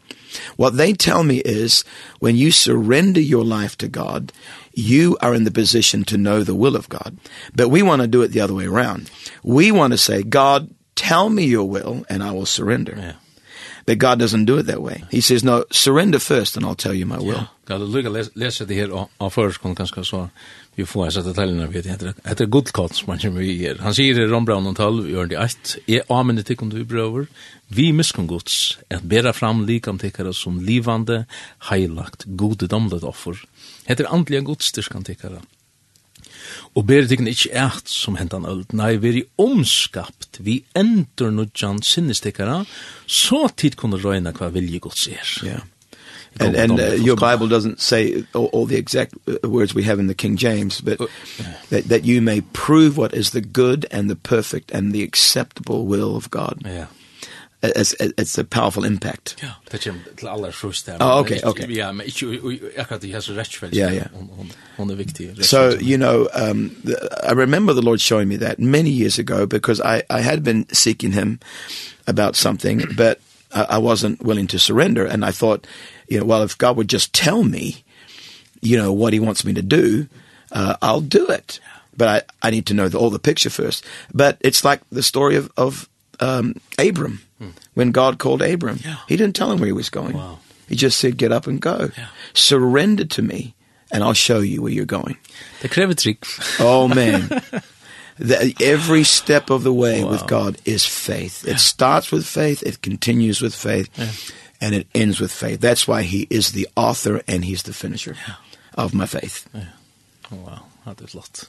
What they tell me is when you surrender your life to God, you are in the position to know the will of God. But we want to do it the other way around. We want to say, God, tell me your will and I will surrender.
Yeah
that God doesn't do it that way. He says, no, surrender first and I'll tell you my will.
Ja, kan du lukka lesa det her av førskånd kanskje så vi får hans detaljerna vi heter etter guldkott som han kommer vi her. Han sier i Rombraun og 12, vi gjør det eit, jeg amener tikk om du brøver, vi miskunn gods, et bera fram likam tikkara som livande, heilagt, godedomlet offer. Heter andlige godstyrkan tikkara. Og ber det ikke eit som hentan öld, nei, veri omskapt vi endur nudjan sinnestikkara, så tid kunne røyna hva vilje gods er.
Yeah. And, and uh, your Bible doesn't say all, all the exact words we have in the King James, but uh, yeah. that, that you may prove what is the good and the perfect and the acceptable will of God.
Yeah
it's it's a powerful impact.
Ja, det kjem til allar sjøst der. Oh,
okay, okay.
Ja, men ikke akkurat det har så rett vel.
Ja, ja.
Hon er viktig.
So, you know, um the, I remember the Lord showing me that many years ago because I I had been seeking him about something, [clears throat] but I, I wasn't willing to surrender and I thought, you know, well if God would just tell me, you know, what he wants me to do, uh I'll do it. But I I need to know the, all the picture first. But it's like the story of of um Abram When God called Abram,
yeah.
he didn't tell him where he was going.
Wow.
He just said, get up and go.
Yeah.
Surrender to me and I'll show you where you're going.
Det kräver
oh man. [laughs] The, every step of the way
wow.
with God is faith. It starts with faith, it continues with faith, yeah. and it ends with faith. That's why he is the author and he's the finisher yeah. of my faith. Yeah.
Wow, that is lot.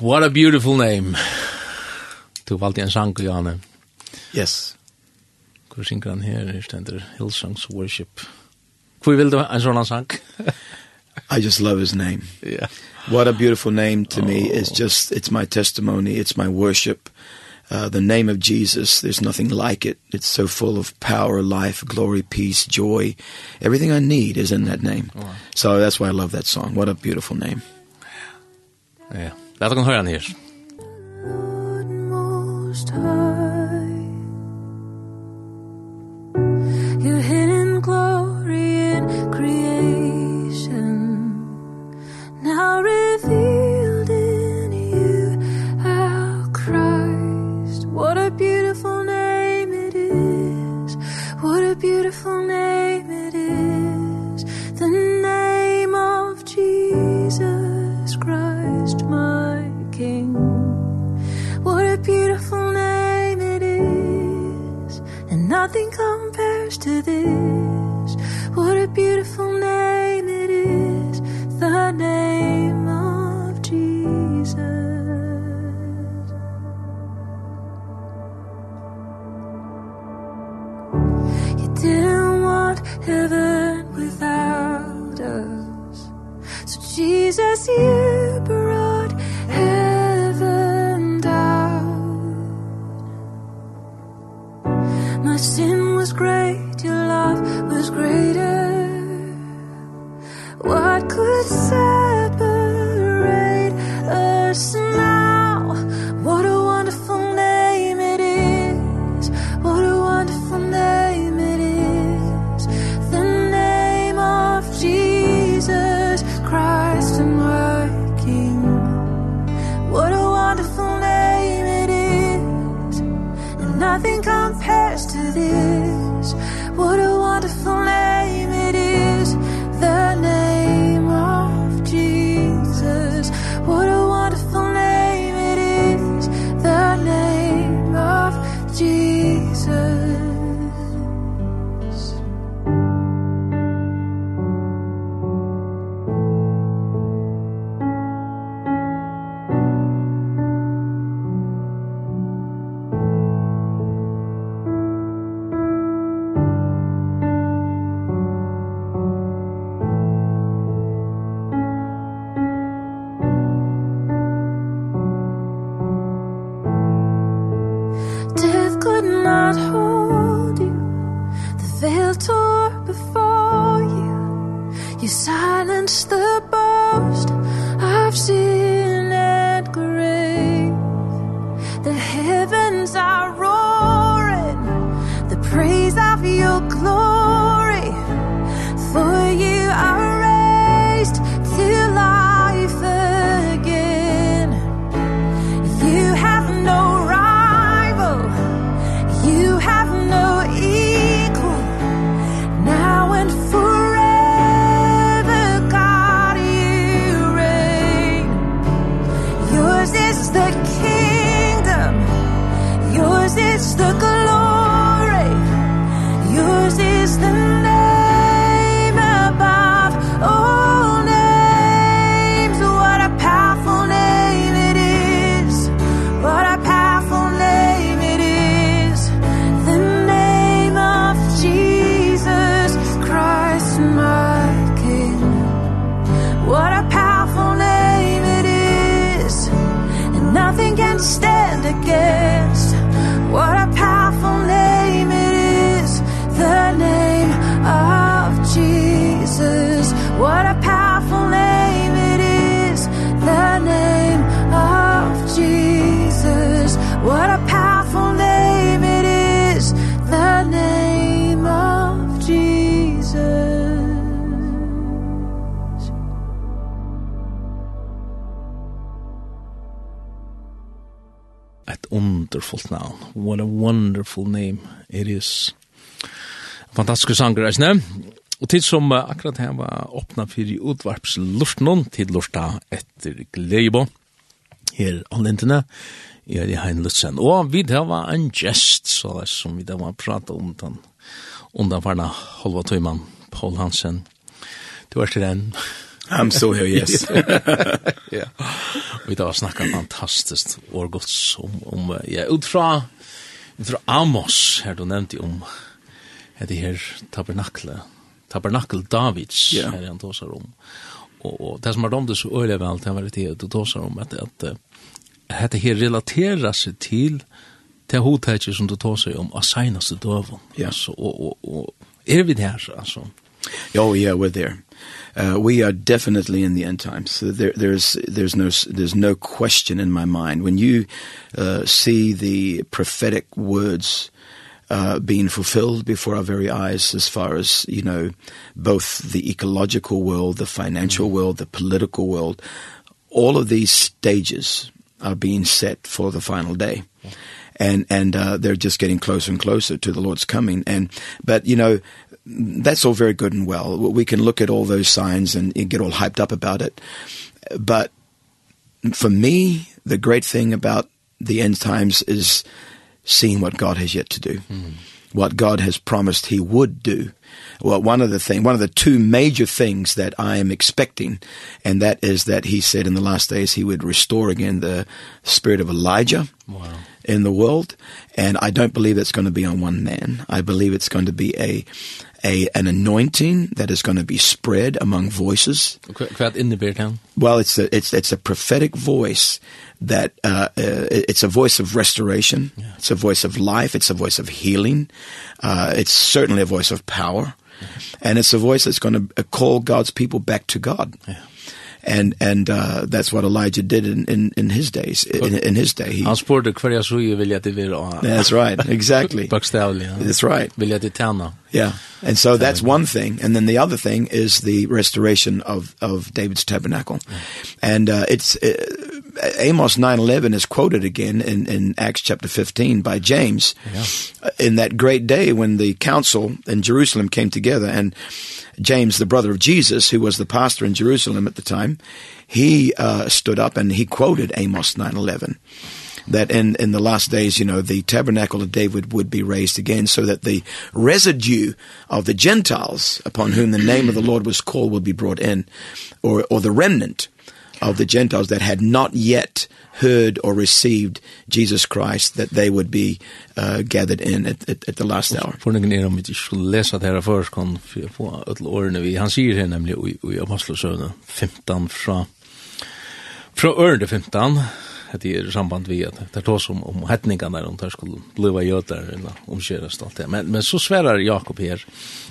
What a beautiful name. [sighs] Du valgte en sang, Janne.
Yes.
Hvor synger han her? Her stender Hillsongs Worship. Hvor vil du en sånn sang? [laughs]
I just love his name.
Yeah.
What a beautiful name to oh. me. It's just, it's my testimony. It's my worship. Uh, the name of Jesus, there's nothing like it. It's so full of power, life, glory, peace, joy. Everything I need is in that name. Oh. So that's why I love that song. What a beautiful name.
Yeah. Let us hear it
here. Most high. nothing compares to this. What a beautiful name it is. The name of Jesus. You didn't want heaven without us. So Jesus, you brought wonderful town. What a wonderful name it is.
Fantastiske sanger, eisne. Og tid som akkurat her var åpna fyrir utvarpsluften, tid lorta etter Gleibo, her anlentene, i er i Hein Lutzen. Og vi der var en gest, så det som vi da var prata om den, om den varna halva tøyman, Paul Hansen. Du er til den.
I'm so here, yes. [laughs]
ja. Vi då snackar fantastiskt och gott som om ja utifrån utifrån Amos här du nämnde om det här tabernakle, Tabernakel Davids
yeah.
här han tosar om. Och, och det som har det så öliga väl det var det du tosar om att att det här relaterar sig till det hotet som du tosar om av senaste döven.
Ja.
Alltså, och, och, och är vi där alltså?
Ja, yeah, we're there uh, we are definitely in the end times. So there, there's, there's, no, there's no question in my mind. When you uh, see the prophetic words uh, being fulfilled before our very eyes as far as, you know, both the ecological world, the financial world, the political world, all of these stages are being set for the final day. And and uh they're just getting closer and closer to the Lord's coming and but you know that's all very good and well. We can look at all those signs and, and get all hyped up about it. But for me, the great thing about the end times is seeing what God has yet to do. Mm. What God has promised he would do. Well, one of the thing, one of the two major things that I am expecting and that is that he said in the last days he would restore again the spirit of Elijah.
Wow
in the world and I don't believe it's going to be on one man. I believe it's going to be a a an anointing that is going to be spread among voices.
Kvart in the Bertan.
Well, it's a, it's it's a prophetic voice that uh, uh it's a voice of restoration. Yeah. It's a voice of life, it's a voice of healing. Uh it's certainly a voice of power. Yeah. And it's a voice that's going to call God's people back to God.
Yeah
and and uh that's what Elijah did in in, in his days in, in his day. He
Han spurte kvar jag så ju vill jag det vill
That's right exactly. [laughs]
Bokstavligen.
That's right.
Vill jag det tärna
Yeah. And so that's one thing. And then the other thing is the restoration of of David's tabernacle. And uh it's uh, Amos 9:11 is quoted again in in Acts chapter 15 by James yeah. in that great day when the council in Jerusalem came together and James the brother of Jesus who was the pastor in Jerusalem at the time he uh stood up and he quoted Amos 9:11 that in in the last days you know the tabernacle of David would be raised again so that the residue of the gentiles upon whom the name of the Lord was called would be brought in or or the remnant of the Gentiles that had not yet heard or received Jesus Christ that they would be uh, gathered in at, at, at the last hour.
Forningen er om vi skulle lese det her først, kan vi få alle årene vi. Han sier her nemlig i Apostlesøvne 15 fra, fra ørende 15, det er samband vi at det er som om hetningene der om det skulle bliva jøder eller omkjøres alt det. Men, men så sverar Jakob her,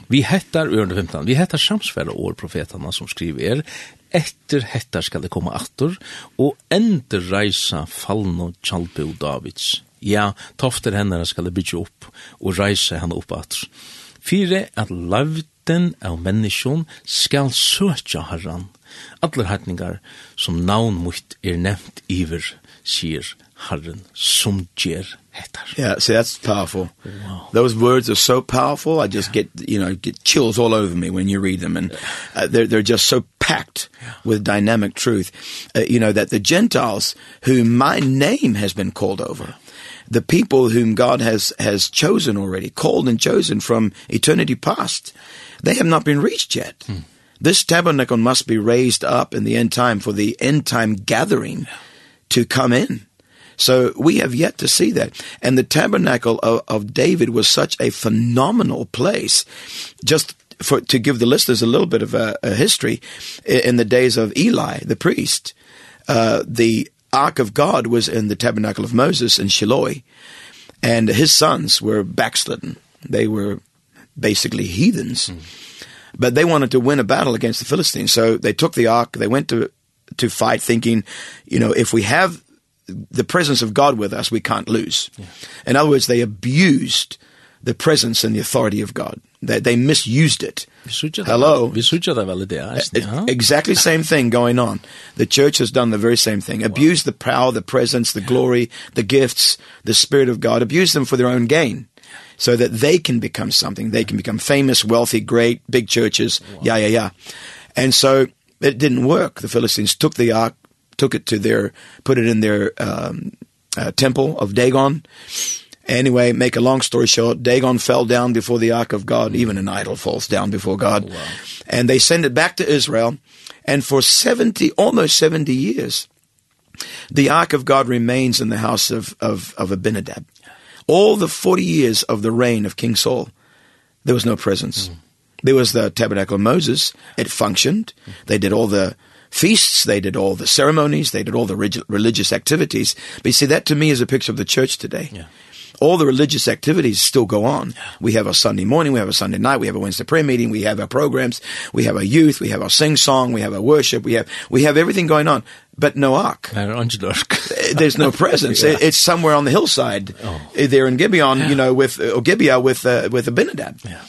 vi hettar ørende 15, vi hettar samsvære år profetene som skriver er, etter hetta skal det komme atter, og ender reisa fallno Tjalbo Davids. Ja, tofter henne skal det bygge opp, og reise henne opp atter. Fyre at lavden av menneskjon skal søtja herran. Atler hetningar som navn mot er nevnt iver, sier Herren som ger hettar.
Yeah, so that's powerful.
Wow.
Those words are so powerful. I just yeah. get, you know, get chills all over me when you read them and uh, they're they're just so packed yeah. with dynamic truth. Uh, you know that the Gentiles whom my name has been called over the people whom God has has chosen already, called and chosen from eternity past, they have not been reached yet. This tabernacle must be raised up in the end time for the end time gathering to come in. So we have yet to see that. And the tabernacle of, of David was such a phenomenal place. Just for to give the listeners a little bit of a, a history in the days of Eli the priest uh the ark of God was in the tabernacle of Moses in Shiloh and his sons were backslidden they were basically heathens mm. but they wanted to win a battle against the Philistines so they took the ark they went to to fight thinking you know if we have the presence of God with us, we can't lose. Yeah. In other words, they abused the presence and the authority of God. They, they misused it. Hello. exactly same thing going on. The church has done the very same thing. Abused wow. the power, the presence, the glory, the gifts, the Spirit of God. Abused them for their own gain so that they can become something. They can become famous, wealthy, great, big churches, wow. yeah, yeah, yeah. And so it didn't work. The Philistines took the ark, took it to their put it in their um uh, temple of Dagon. Anyway, make a long story short, Dagon fell down before the ark of God, even an idol falls down before God. Oh, wow. And they send it back to Israel, and for 70 almost 70 years the ark of God remains in the house of of of Abinadab. All the 40 years of the reign of King Saul, there was no presence. Mm. There was the tabernacle of Moses, it functioned. Mm. They did all the feasts, they did all the ceremonies, they did all the relig religious activities. But you see, that to me is a picture of the church today.
Yeah.
All the religious activities still go on. Yeah. We have our Sunday morning, we have a Sunday night, we have a Wednesday prayer meeting, we have our programs, we have our youth, we have our sing song, we have our worship, we have we have everything going on, but no ark. [laughs] There's no presence. [laughs] yeah. It's somewhere on the hillside.
Oh.
There in Gibeon, yeah. you know, with or Gibeah with uh, with Abinadab.
Yeah.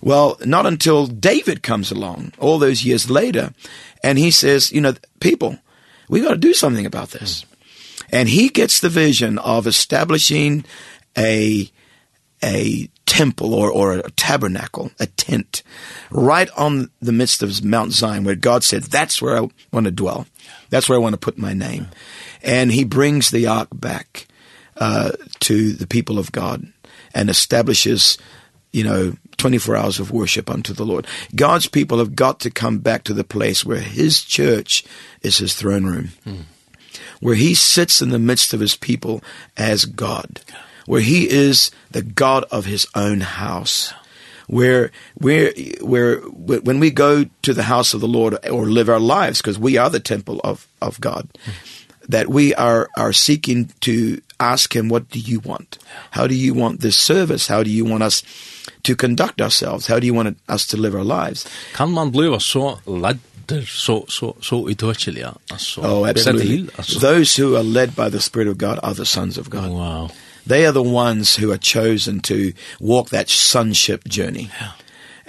Well, not until David comes along all those years later and he says, you know, people, we got to do something about this. And he gets the vision of establishing a a temple or or a tabernacle, a tent right on the midst of Mount Zion where God said, that's where I want to dwell. That's where I want to put my name. And he brings the ark back uh to the people of God and establishes you know 24 hours of worship unto the Lord. God's people have got to come back to the place where his church is his throne room. Mm. Where he sits in the midst of his people as God. Where he is the God of his own house. Where where where when we go to the house of the Lord or live our lives because we are the temple of of God. Mm. That we are are seeking to ask him what do you want? How do you want this service? How do you want us to conduct ourselves? How do you want us to live our lives?
Kan man bliva så so så, så, så idøtjeliga? Altså,
oh, absolutely. Those who are led by the Spirit of God are the sons of God.
Wow.
They are the ones who are chosen to walk that sonship journey. Yeah.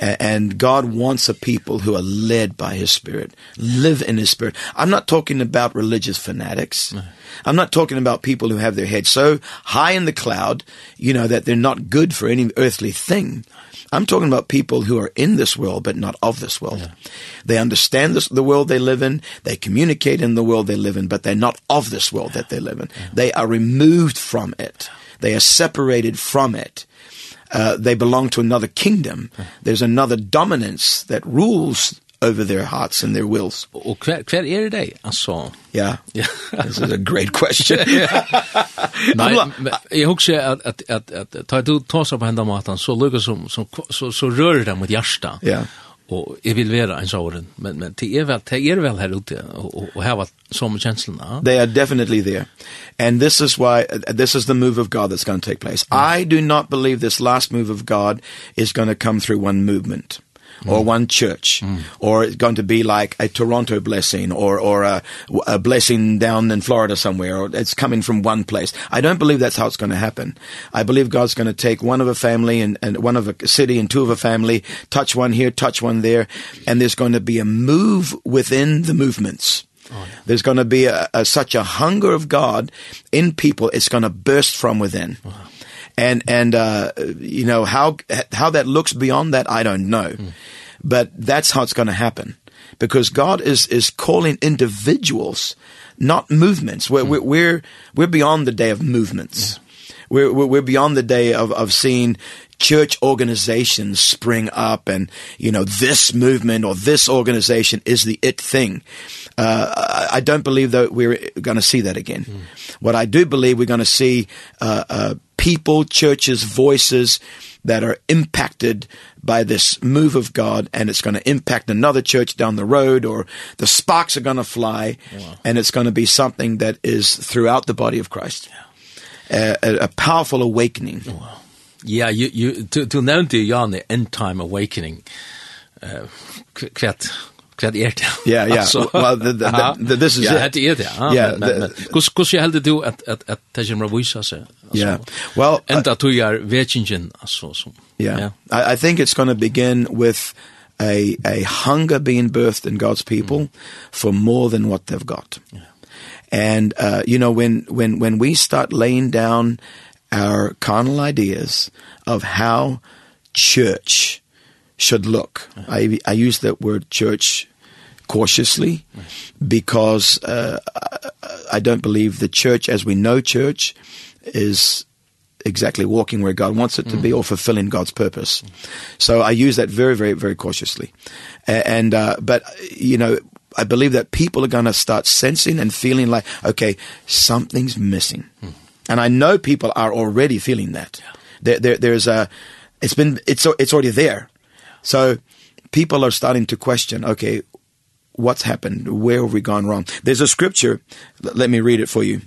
And God wants a people who are led by his spirit, live in his spirit. I'm not talking about religious fanatics. No. I'm not talking about people who have their head so high in the cloud, you know, that they're not good for any earthly thing. I'm talking about people who are in this world but not of this world. Yeah. They understand this the world they live in, they communicate in the world they live in, but they're not of this world yeah. that they live in. Yeah. They are removed from it. They are separated from it uh, they belong to another kingdom. There's another dominance that rules over their hearts and their wills.
Og kvar kvar er det Altså. Ja. Yeah.
This is a great question. [laughs]
Nei, jeg husker at at at at ta du tar på hända matan så lukar som som så så rører det mot hjärta.
Ja.
Yeah og jeg vil være en såren men men det er vel, det er vel her ute och och ha som känslorna.
They are definitely there. And this is why uh, this is the move of God that's going to take place. Mm. I do not believe this last move of God is going to come through one movement or one church or it's going to be like a Toronto blessing or or a, a blessing down in Florida somewhere or it's coming from one place. I don't believe that's how it's going to happen. I believe God's going to take one of a family and and one of a city and two of a family, touch one here, touch one there and there's going to be a move within the movements. Oh, yeah. There's going to be a, a such a hunger of God in people it's going to burst from within. Wow and and uh, you know how how that looks beyond that I don't know. Mm. But that's how it's going to happen because God is is calling individuals not movements. We're mm. we're we're beyond the day of movements. Yeah. We're, we're we're beyond the day of of seeing church organizations spring up and you know this movement or this organization is the it thing. Uh I, I don't believe that we're going to see that again. Mm. What I do believe we're going to see uh uh people, churches, voices that are impacted by this move of God and it's going to impact another church down the road or the sparks are going to fly wow. and it's going to be something that is throughout the body of Christ. Yeah. A, a, a powerful awakening.
Wow. Yeah, you you to to know the on the end time awakening. Uh kvært Kvad er det?
Ja,
ja.
Well, the, the, the, this is
ja,
it.
Ja, det er det. Ja. Kus kus jag heldig du at at att ta gemra visa så.
Ja. Well, and
that you are watching so so.
Yeah. I I think it's going to begin with a a hunger being birthed in God's people mm. for more than what they've got. Yeah. And uh you know when when when we start laying down our carnal ideas of how church should look. Yeah. I I use that word church cautiously because uh, I don't believe the church as we know church is exactly walking where God wants it to be or fulfilling God's purpose. So I use that very very very cautiously. And uh but you know I believe that people are going to start sensing and feeling like okay, something's missing. And I know people are already feeling that. There there there's a it's been it's it's already there. So people are starting to question, okay, what's happened? Where have we gone wrong? There's a scripture. Let me read it for you.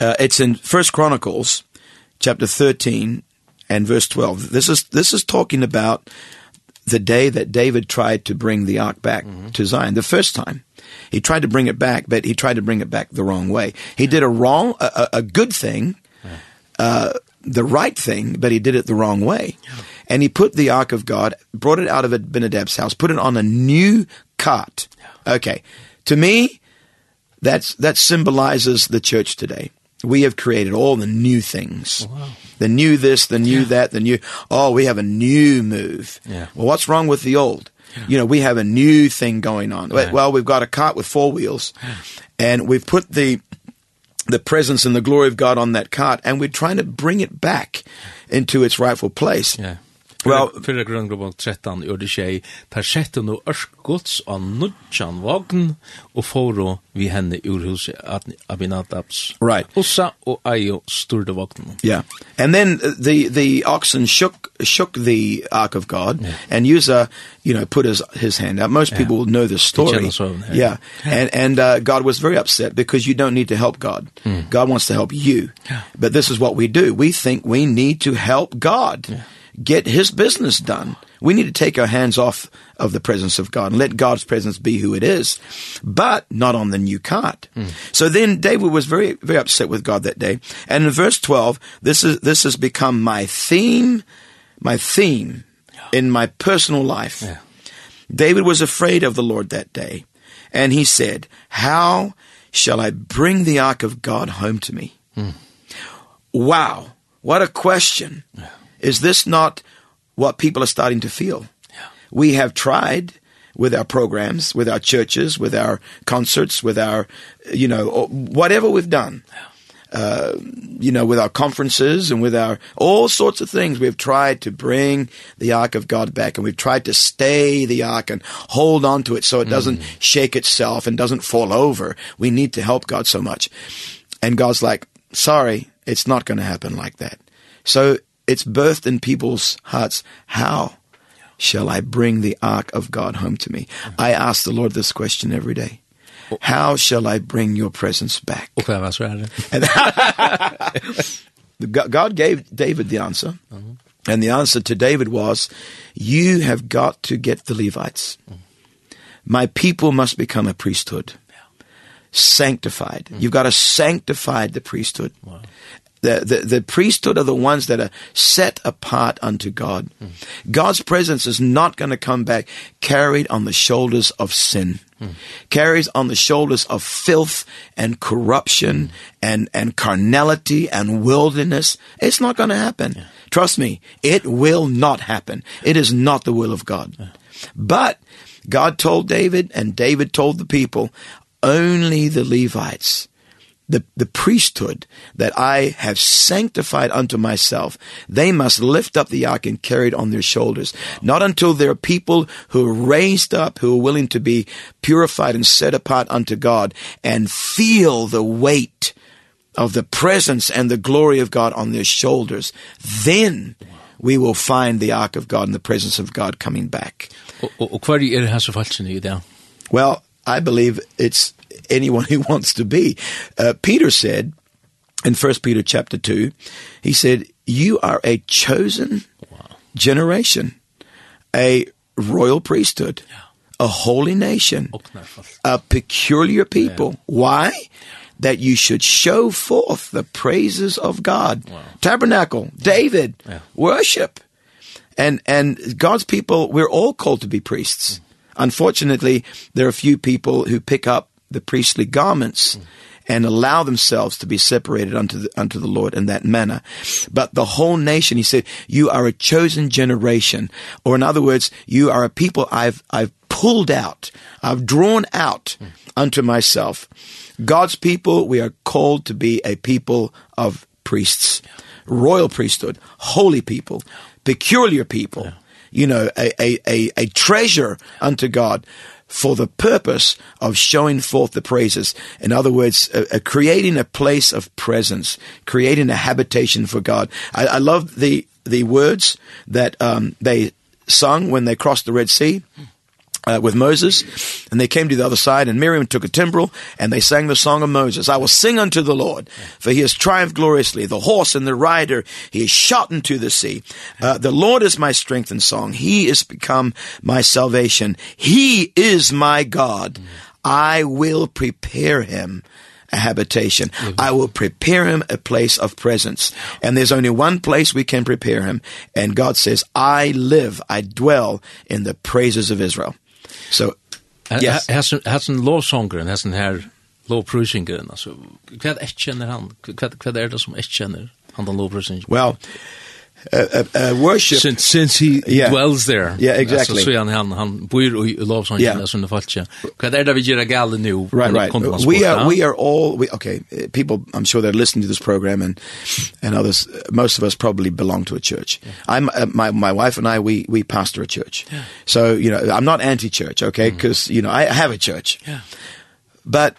Uh, it's in First Chronicles chapter 13 and verse 12. This is this is talking about the day that David tried to bring the ark back mm -hmm. to Zion the first time. He tried to bring it back, but he tried to bring it back the wrong way. He did a wrong a, a good thing. Uh the right thing, but he did it the wrong way. Yeah. And he put the ark of God, brought it out of Abinadab's house, put it on a new cart. Okay. To me, that's that symbolizes the church today. We have created all the new things. Wow. The new this, the new yeah. that, the new oh, we have a new move.
Yeah.
Well, what's wrong with the old? Yeah. You know, we have a new thing going on.
Right.
Well, we've got a cart with four wheels and we've put the the presence and the glory of God on that cart and we're trying to bring it back into its rightful place.
Yeah.
Well,
fyrir grunn gruppen 13 gjør det tjei, tar sjette no ørskots av nudjan vagn og foro vi henne ur huset Abinadabs.
Right.
Ossa og Ayo sturde vagn.
Yeah. And then the, the oxen shook, shook the ark of God
yeah.
and Uzzah, you know, put his, his hand out. Most
yeah.
people will know the story.
Yeah. yeah.
yeah. And, and uh, God was very upset because you don't need to help God. Mm. God wants to help you.
Yeah.
But this is what we do. We think we need to help God. Yeah get his business done. We need to take our hands off of the presence of God and let God's presence be who it is, but not on the new cart. Mm. So then David was very, very upset with God that day. And in verse 12, this is, this has become my theme, my theme in my personal life.
Yeah.
David was afraid of the Lord that day. And he said, how shall I bring the ark of God home to me? Mm. Wow. What a question. Yeah. Is this not what people are starting to feel? Yeah. We have tried with our programs, with our churches, with our concerts, with our you know whatever we've done. Yeah. Uh, you know with our conferences and with our all sorts of things we've tried to bring the ark of God back and we've tried to stay the ark and hold on to it so it doesn't shake itself and doesn't fall over we need to help God so much and God's like sorry it's not going to happen like that so It's birthed in people's hearts. How shall I bring the ark of God home to me? I ask the Lord this question every day. How shall I bring your presence back?
Och vad
så? [laughs] God gave David the answer. And the answer to David was, you have got to get the Levites. My people must become a priesthood. Sanctified. You've got to sanctify the priesthood. The, the, the priesthood are the ones that are set apart unto God. Mm. God's presence is not going to come back carried on the shoulders of sin. Mm. Carries on the shoulders of filth and corruption mm. and, and carnality and wilderness. It's not going to happen. Yeah. Trust me, it will not happen. It is not the will of God. Yeah. But God told David and David told the people, only the Levites the, the priesthood that I have sanctified unto myself, they must lift up the ark and carry it on their shoulders. Not until there are people who are raised up, who are willing to be purified and set apart unto God and feel the weight of the presence and the glory of God on their shoulders. Then we will find the ark of God and the presence of God coming back.
Og, og, og er hans falskene i det?
Well, I believe it's anyone [laughs] he wants to be. Uh, Peter said in 1 Peter chapter 2, he said, you are a chosen generation, a royal priesthood, a holy nation, a peculiar people. Why? That you should show forth the praises of God. Tabernacle, David,
yeah.
worship. And and God's people, we're all called to be priests. Unfortunately, there are few people who pick up the priestly garments and allow themselves to be separated unto the, unto the Lord in that manner. But the whole nation, he said, you are a chosen generation. Or in other words, you are a people I've, I've pulled out. I've drawn out unto myself. God's people, we are called to be a people of priests, royal priesthood, holy people, peculiar people, you know, a, a, a, a treasure unto God for the purpose of showing forth the praises. In other words, uh, uh, creating a place of presence, creating a habitation for God. I, I love the, the words that um, they sung when they crossed the Red Sea. Mm uh, with Moses, and they came to the other side, and Miriam took a timbrel, and they sang the song of Moses. I will sing unto the Lord, for he has triumphed gloriously. The horse and the rider, he is shot into the sea. Uh, the Lord is my strength and song. He is become my salvation. He is my God. I will prepare him a habitation. I will prepare him a place of presence. And there's only one place we can prepare him. And God says, I live, I dwell in the praises of Israel. So, yes.
Hessen lovsongren, hessen her lovprusingen, altså, hva er det kjenner han? Hva er det som ikke kjenner han den lovprusingen?
Well, uh, uh, worship
since since he
yeah.
dwells there.
Yeah, exactly.
Så han han han bor i lovsång
yeah.
där som det fallet. Vad är det vi gör gal nu?
Right, right. We are we are all we okay, people I'm sure they're listening to this program and and others most of us probably belong to a church. Yeah. I'm uh, my my wife and I we we pastor a church. Yeah. So, you know, I'm not anti-church, okay? Mm. Cuz you know, I have a church.
Yeah.
But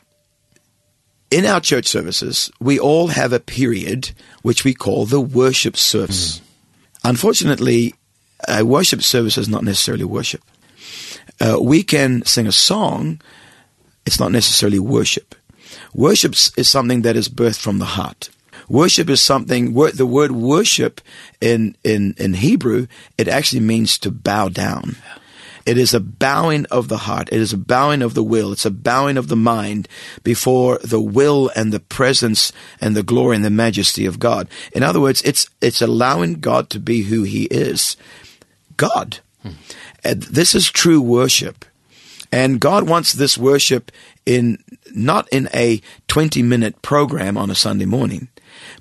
in our church services, we all have a period which we call the worship service. Mm. Unfortunately, a worship service is not necessarily worship. Uh, we can sing a song, it's not necessarily worship. Worship is something that is birthed from the heart. Worship is something the word worship in in in Hebrew it actually means to bow down. Yeah. It is a bowing of the heart. It is a bowing of the will. It's a bowing of the mind before the will and the presence and the glory and the majesty of God. In other words, it's, it's allowing God to be who he is. God. Hmm. And this is true worship. And God wants this worship in not in a 20 minute program on a Sunday morning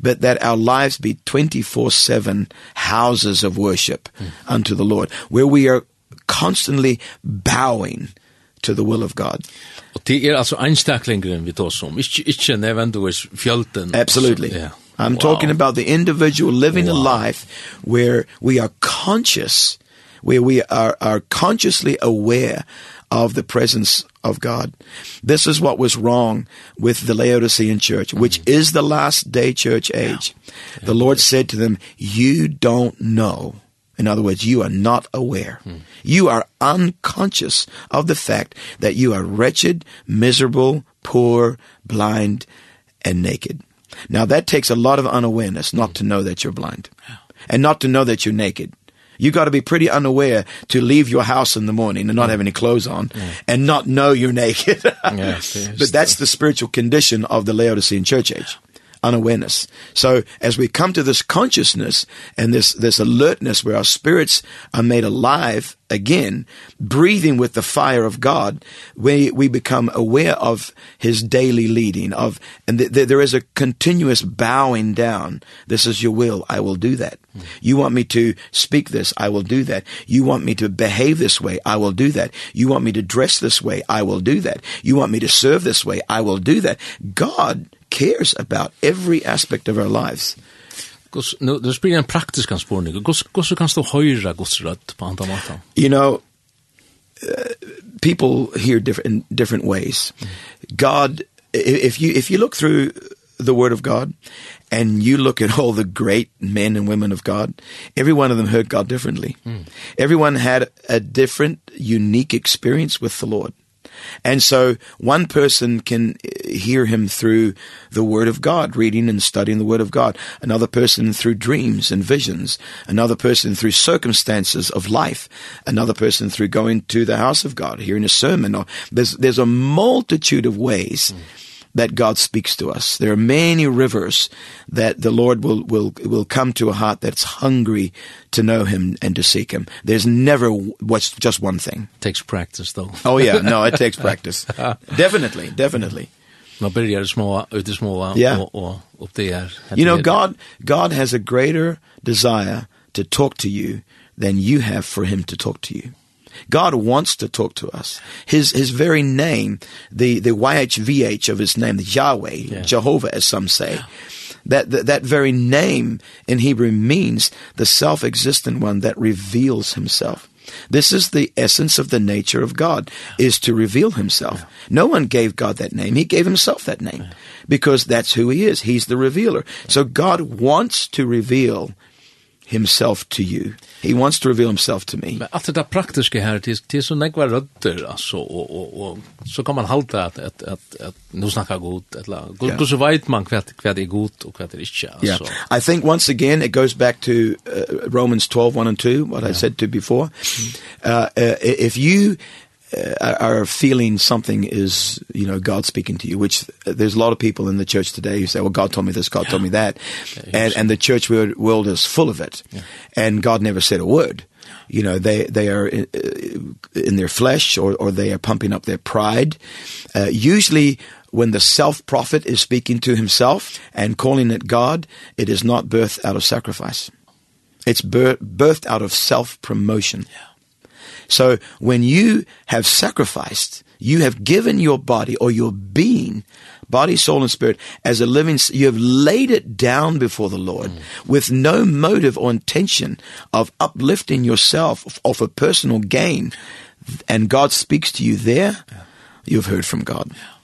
but that our lives be 24/7 houses of worship unto the Lord where we are constantly bowing to the will of God.
Og det er altså einstaklingren vi tar som, ikke, ikke nødvendigvis fjølten.
Absolutely.
Yeah.
I'm
wow.
talking about the individual living
wow.
a life where we are conscious, where we are, are consciously aware of the presence of God. This is what was wrong with the Laodicean church, which mm -hmm. is the last day church age. Yeah. The yeah. Lord said to them, you don't know In other words, you are not aware. Mm. You are unconscious of the fact that you are wretched, miserable, poor, blind, and naked. Now that takes a lot of unawareness not mm. to know that you're blind yeah. and not to know that you're naked. You got to be pretty unaware to leave your house in the morning and not have any clothes on yeah. and not know you're naked.
yes, [laughs] yes,
but that's the spiritual condition of the Laodicean church age unawareness. So as we come to this consciousness and this, this alertness where our spirits are made alive again, breathing with the fire of God, we, we become aware of his daily leading of, and th th there is a continuous bowing down. This is your will. I will do that. You want me to speak this. I will do that. You want me to behave this way. I will do that. You want me to dress this way. I will do that. You want me to serve this way. I will do that. God cares about every aspect of our lives.
Gus, nu, det blir en praktisk anspårning. Gus, gus, kan stå høyra Guds rødt på andre måter?
You know, uh, people hear different, in different ways. God, if you, if you look through the word of God and you look at all the great men and women of God, every one of them heard God differently. Mm. Everyone had a different, unique experience with the Lord. Mm. And so one person can hear him through the word of God, reading and studying the word of God. Another person through dreams and visions. Another person through circumstances of life. Another person through going to the house of God, hearing a sermon. Or there's, there's a multitude of ways mm that God speaks to us. There are many rivers that the Lord will, will, will come to a heart that's hungry to know him and to seek him. There's never what's just one thing.
It takes practice though. [laughs]
oh yeah, no, it [laughs] takes practice. [laughs] definitely, definitely.
Man börjar små, ute små
yeah.
och, och upp det är.
You know, God, God has a greater desire to talk to you than you have for him to talk to you. God wants to talk to us. His his very name, the the YHVH of his name, the Yahweh,
yeah.
Jehovah as some say. Yeah. That, that that very name in Hebrew means the self-existent one that reveals himself. This is the essence of the nature of God is to reveal himself. Yeah. No one gave God that name. He gave himself that name yeah. because that's who he is. He's the revealer. So God wants to reveal himself to you. He wants to reveal himself to me.
Men allt det praktiska här till till så några rötter alltså och och och så kan man hålla att att att att nu snacka gott eller gott
och
så vet man kvärt kvärt är gott och kvärt är inte alltså.
I think once again it goes back to uh, Romans 12:1 and 2 what yeah. I said to before. Uh, uh if you are feeling something is you know God speaking to you which there's a lot of people in the church today who say well God told me this God yeah. told me that. Yeah, and and the church world is full of it. Yeah. and God never said a word. You know they they are in, in their flesh or or they are pumping up their pride. Uh, usually when the self prophet is speaking to himself and calling it God it is not birth out of sacrifice. It's birth, birthed out of self promotion yeah. So when you have sacrificed, you have given your body or your being, body, soul and spirit as a living you have laid it down before the Lord mm. with no motive or intention of uplifting yourself of, of a personal gain and God speaks to you there. Yeah. You've heard from God.
Yeah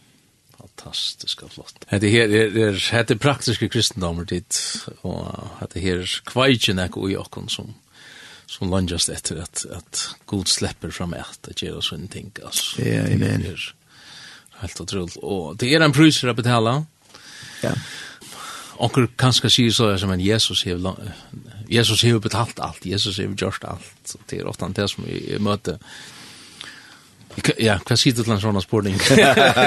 og flott. Det här är er, det är praktiska kristendomar dit och det här kvajen är i och som som langas etter at, at Gud släpper fram ett att göra sån ting alltså.
Ja, amen.
Helt otroligt. Och det är en pris att betala.
Ja.
Onkel kanske säger så som en Jesus har Jesus har betalt allt. Jesus har gjort allt. Det är ofta det som vi möter. Ja, hva sier du til en sånn spørning?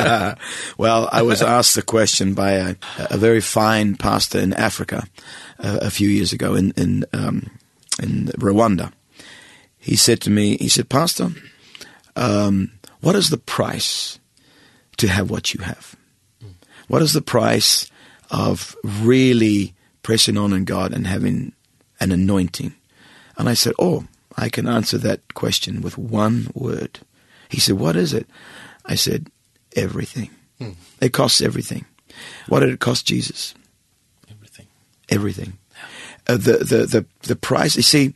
[laughs]
Well, I was asked the question by a, a very fine pastor in Africa a, a few years ago in, in um, in Rwanda. He said to me, he said, Pastor, um, what is the price to have what you have? What is the price of really pressing on in God and having an anointing? And I said, oh, I can answer that question with one word. He said, what is it? I said, everything. Mm. It costs everything. What did it cost Jesus?
Everything.
Everything uh, the, the, the, the price, you see,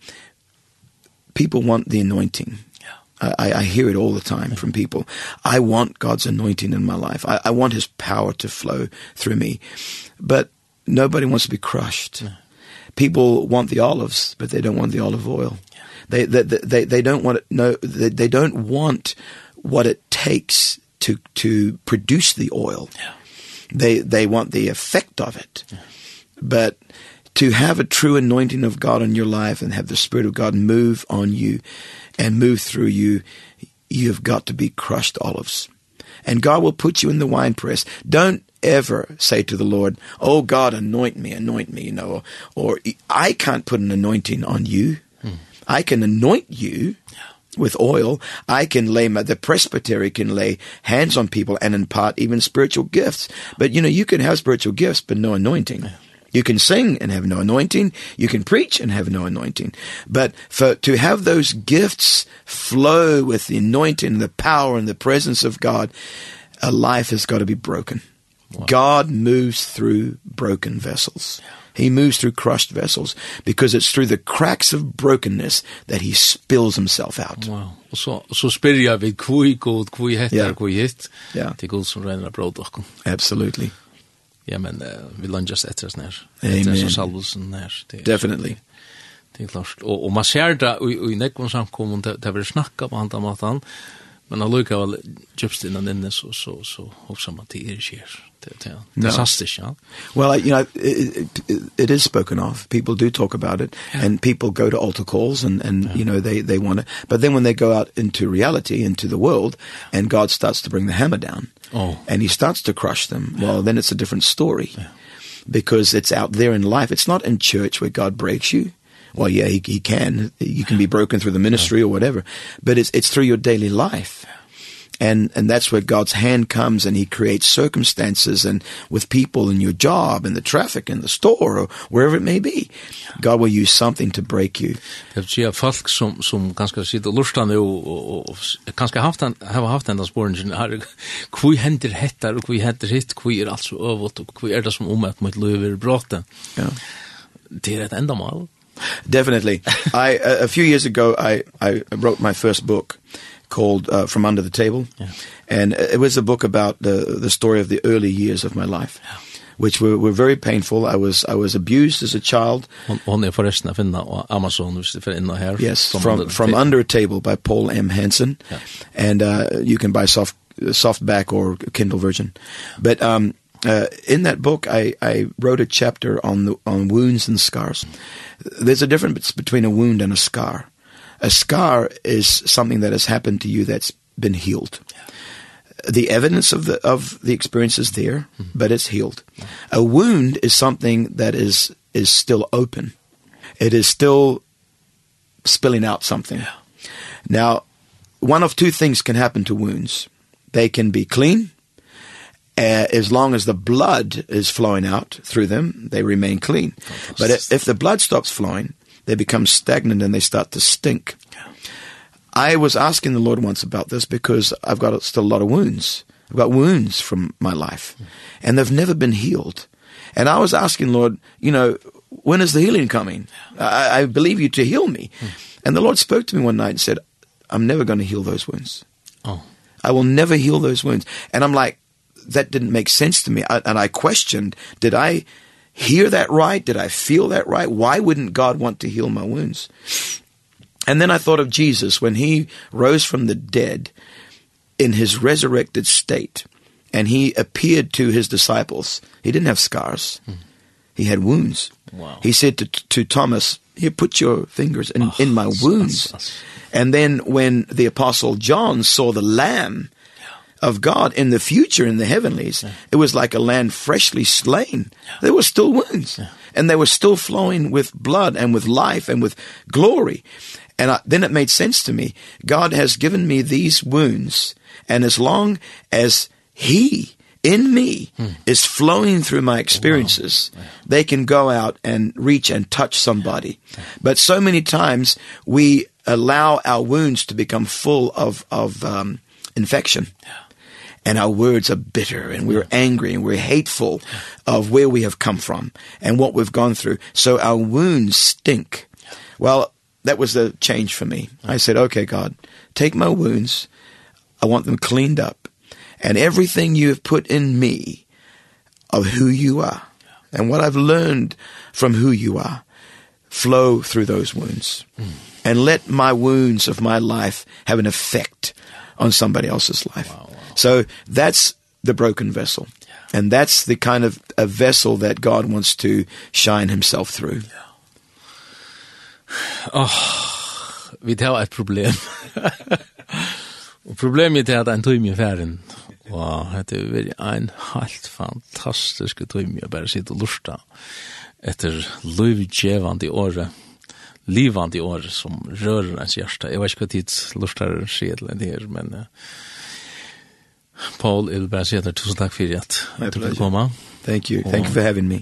people want the anointing.
Yeah.
I, I hear it all the time from people. I want God's anointing in my life. I, I want his power to flow through me. But nobody wants to be crushed. People want the olives, but they don't want the olive oil. Yeah. They, they, they, they don't want it, no, they, they don't want what it takes to, to produce the oil.
Yeah.
They, they want the effect of it. Yeah. But to have a true anointing of God on your life and have the Spirit of God move on you and move through you, you have got to be crushed olives. And God will put you in the winepress. Don't ever say to the Lord, oh God, anoint me, anoint me, you know, or, or I can't put an anointing on you. I can anoint you. Yeah with oil i can lay my, the presbytery can lay hands on people and impart even spiritual gifts but you know you can have spiritual gifts but no anointing yeah. You can sing and have no anointing. You can preach and have no anointing. But for, to have those gifts flow with the anointing, the power and the presence of God, a life has got to be broken. Wow. God moves through broken vessels. He moves through crushed vessels because it's through the cracks of brokenness that he spills himself out.
Wow. Og så så spyr jeg vid kvui god, kvui hettar,
yeah.
kvui hit.
Ja.
Det er god som renner av bråd
Absolutely
ja, men uh, vi lunges etter oss nær. Etter oss salvelsen nær.
Definitely.
Det er klart. Og, og man ser det, og, og i nekvann samkommun, det, det vil snakka på andre måten, Men han lukar väl just innan inne så så så också man till er sker. Det är fantastiskt, ja.
Well, you know, it, it, it is spoken of. People do talk about it yeah. and people go to altar calls and and yeah. you know they they want it. But then when they go out into reality, into the world and God starts to bring the hammer down.
Oh.
And he starts to crush them. Yeah. Well, then it's a different story. Yeah. Because it's out there in life. It's not in church where God breaks you well, yeah, he, he can. You can be broken through the ministry or whatever. But it's, it's through your daily life. And, and that's where God's hand comes and he creates circumstances and with people in your job and the traffic in the store or wherever it may be. God will use something to break you.
Jag ser folk som, som ganska sitter och lustar nu och, och, ganska haft en, har haft den där spåren har kvui händer hettar och kvui händer hitt, kvui är alltså övåt och kvui är det som omöjt mot löver i.
Ja.
Det är ett ändamål.
Definitely. [laughs] I a, a few years ago I I wrote my first book called uh, From Under the Table.
Yeah.
And it was a book about the the story of the early years of my life. Yeah which were were very painful. I was I was abused as a child.
Hon är förresten att finna på Amazon hvis du in här.
Yes, from from, from under a table by Paul M Hansen.
Yeah.
And uh you can buy soft softback or Kindle version. But um Uh, in that book, I, I wrote a chapter on, the, on wounds and scars. There's a difference between a wound and a scar. A scar is something that has happened to you that's been healed. Yeah. The evidence of the, of the experience is there, mm -hmm. but it's healed. Yeah. A wound is something that is, is still open. It is still spilling out something. Yeah. Now, one of two things can happen to wounds. They can be clean uh, as long as the blood is flowing out through them, they remain clean. But if, if the blood stops flowing, they become stagnant and they start to stink. Yeah. I was asking the Lord once about this because I've got still a lot of wounds. I've got wounds from my life yeah. and they've never been healed. And I was asking Lord, you know, when is the healing coming? I, I believe you to heal me. Yeah. And the Lord spoke to me one night and said, I'm never going to heal those wounds.
Oh.
I will never heal those wounds. And I'm like, that didn't make sense to me. I, and I questioned did I hear that right? Did I feel that right? Why wouldn't God want to heal my wounds? And then I thought of Jesus when he rose from the dead in his resurrected state and he appeared to his disciples. He didn't have scars. He had wounds.
Wow.
he said to to Thomas here put your fingers in oh, in my [laughs] wounds
that's, that's...
and then when the apostle John saw the lamb of God in the future in the heavenlies. Yeah. It was like a land freshly slain. Yeah. There were still wounds yeah. and they were still flowing with blood and with life and with glory. And I, then it made sense to me. God has given me these wounds and as long as he in me hmm. is flowing through my experiences wow. They can go out and reach and touch somebody yeah. but so many times we allow our wounds to become full of of um infection yeah and our words are bitter and we're angry and we're hateful of where we have come from and what we've gone through. So our wounds stink. Well, that was the change for me. I said, okay, God, take my wounds. I want them cleaned up. And everything you have put in me of who you are and what I've learned from who you are flow through those wounds. And let my wounds of my life have an effect on somebody else's life. Wow. So that's the broken vessel. Yeah. And that's the kind of a vessel that God wants to shine himself through. Yeah.
Oh, vi tar et problem. [laughs] og problemet er at en tøym i færen. Og det er veldig en helt fantastisk tøym i bare sitte og lusta etter løyvdjevand året livande i år som rører ens hjärsta. Jag vet inte vad tid lustar sig eller det här, men uh, Paul, jeg vil bare si at tusen takk for at du
fikk
komme.
Thank you. Thank you for having me.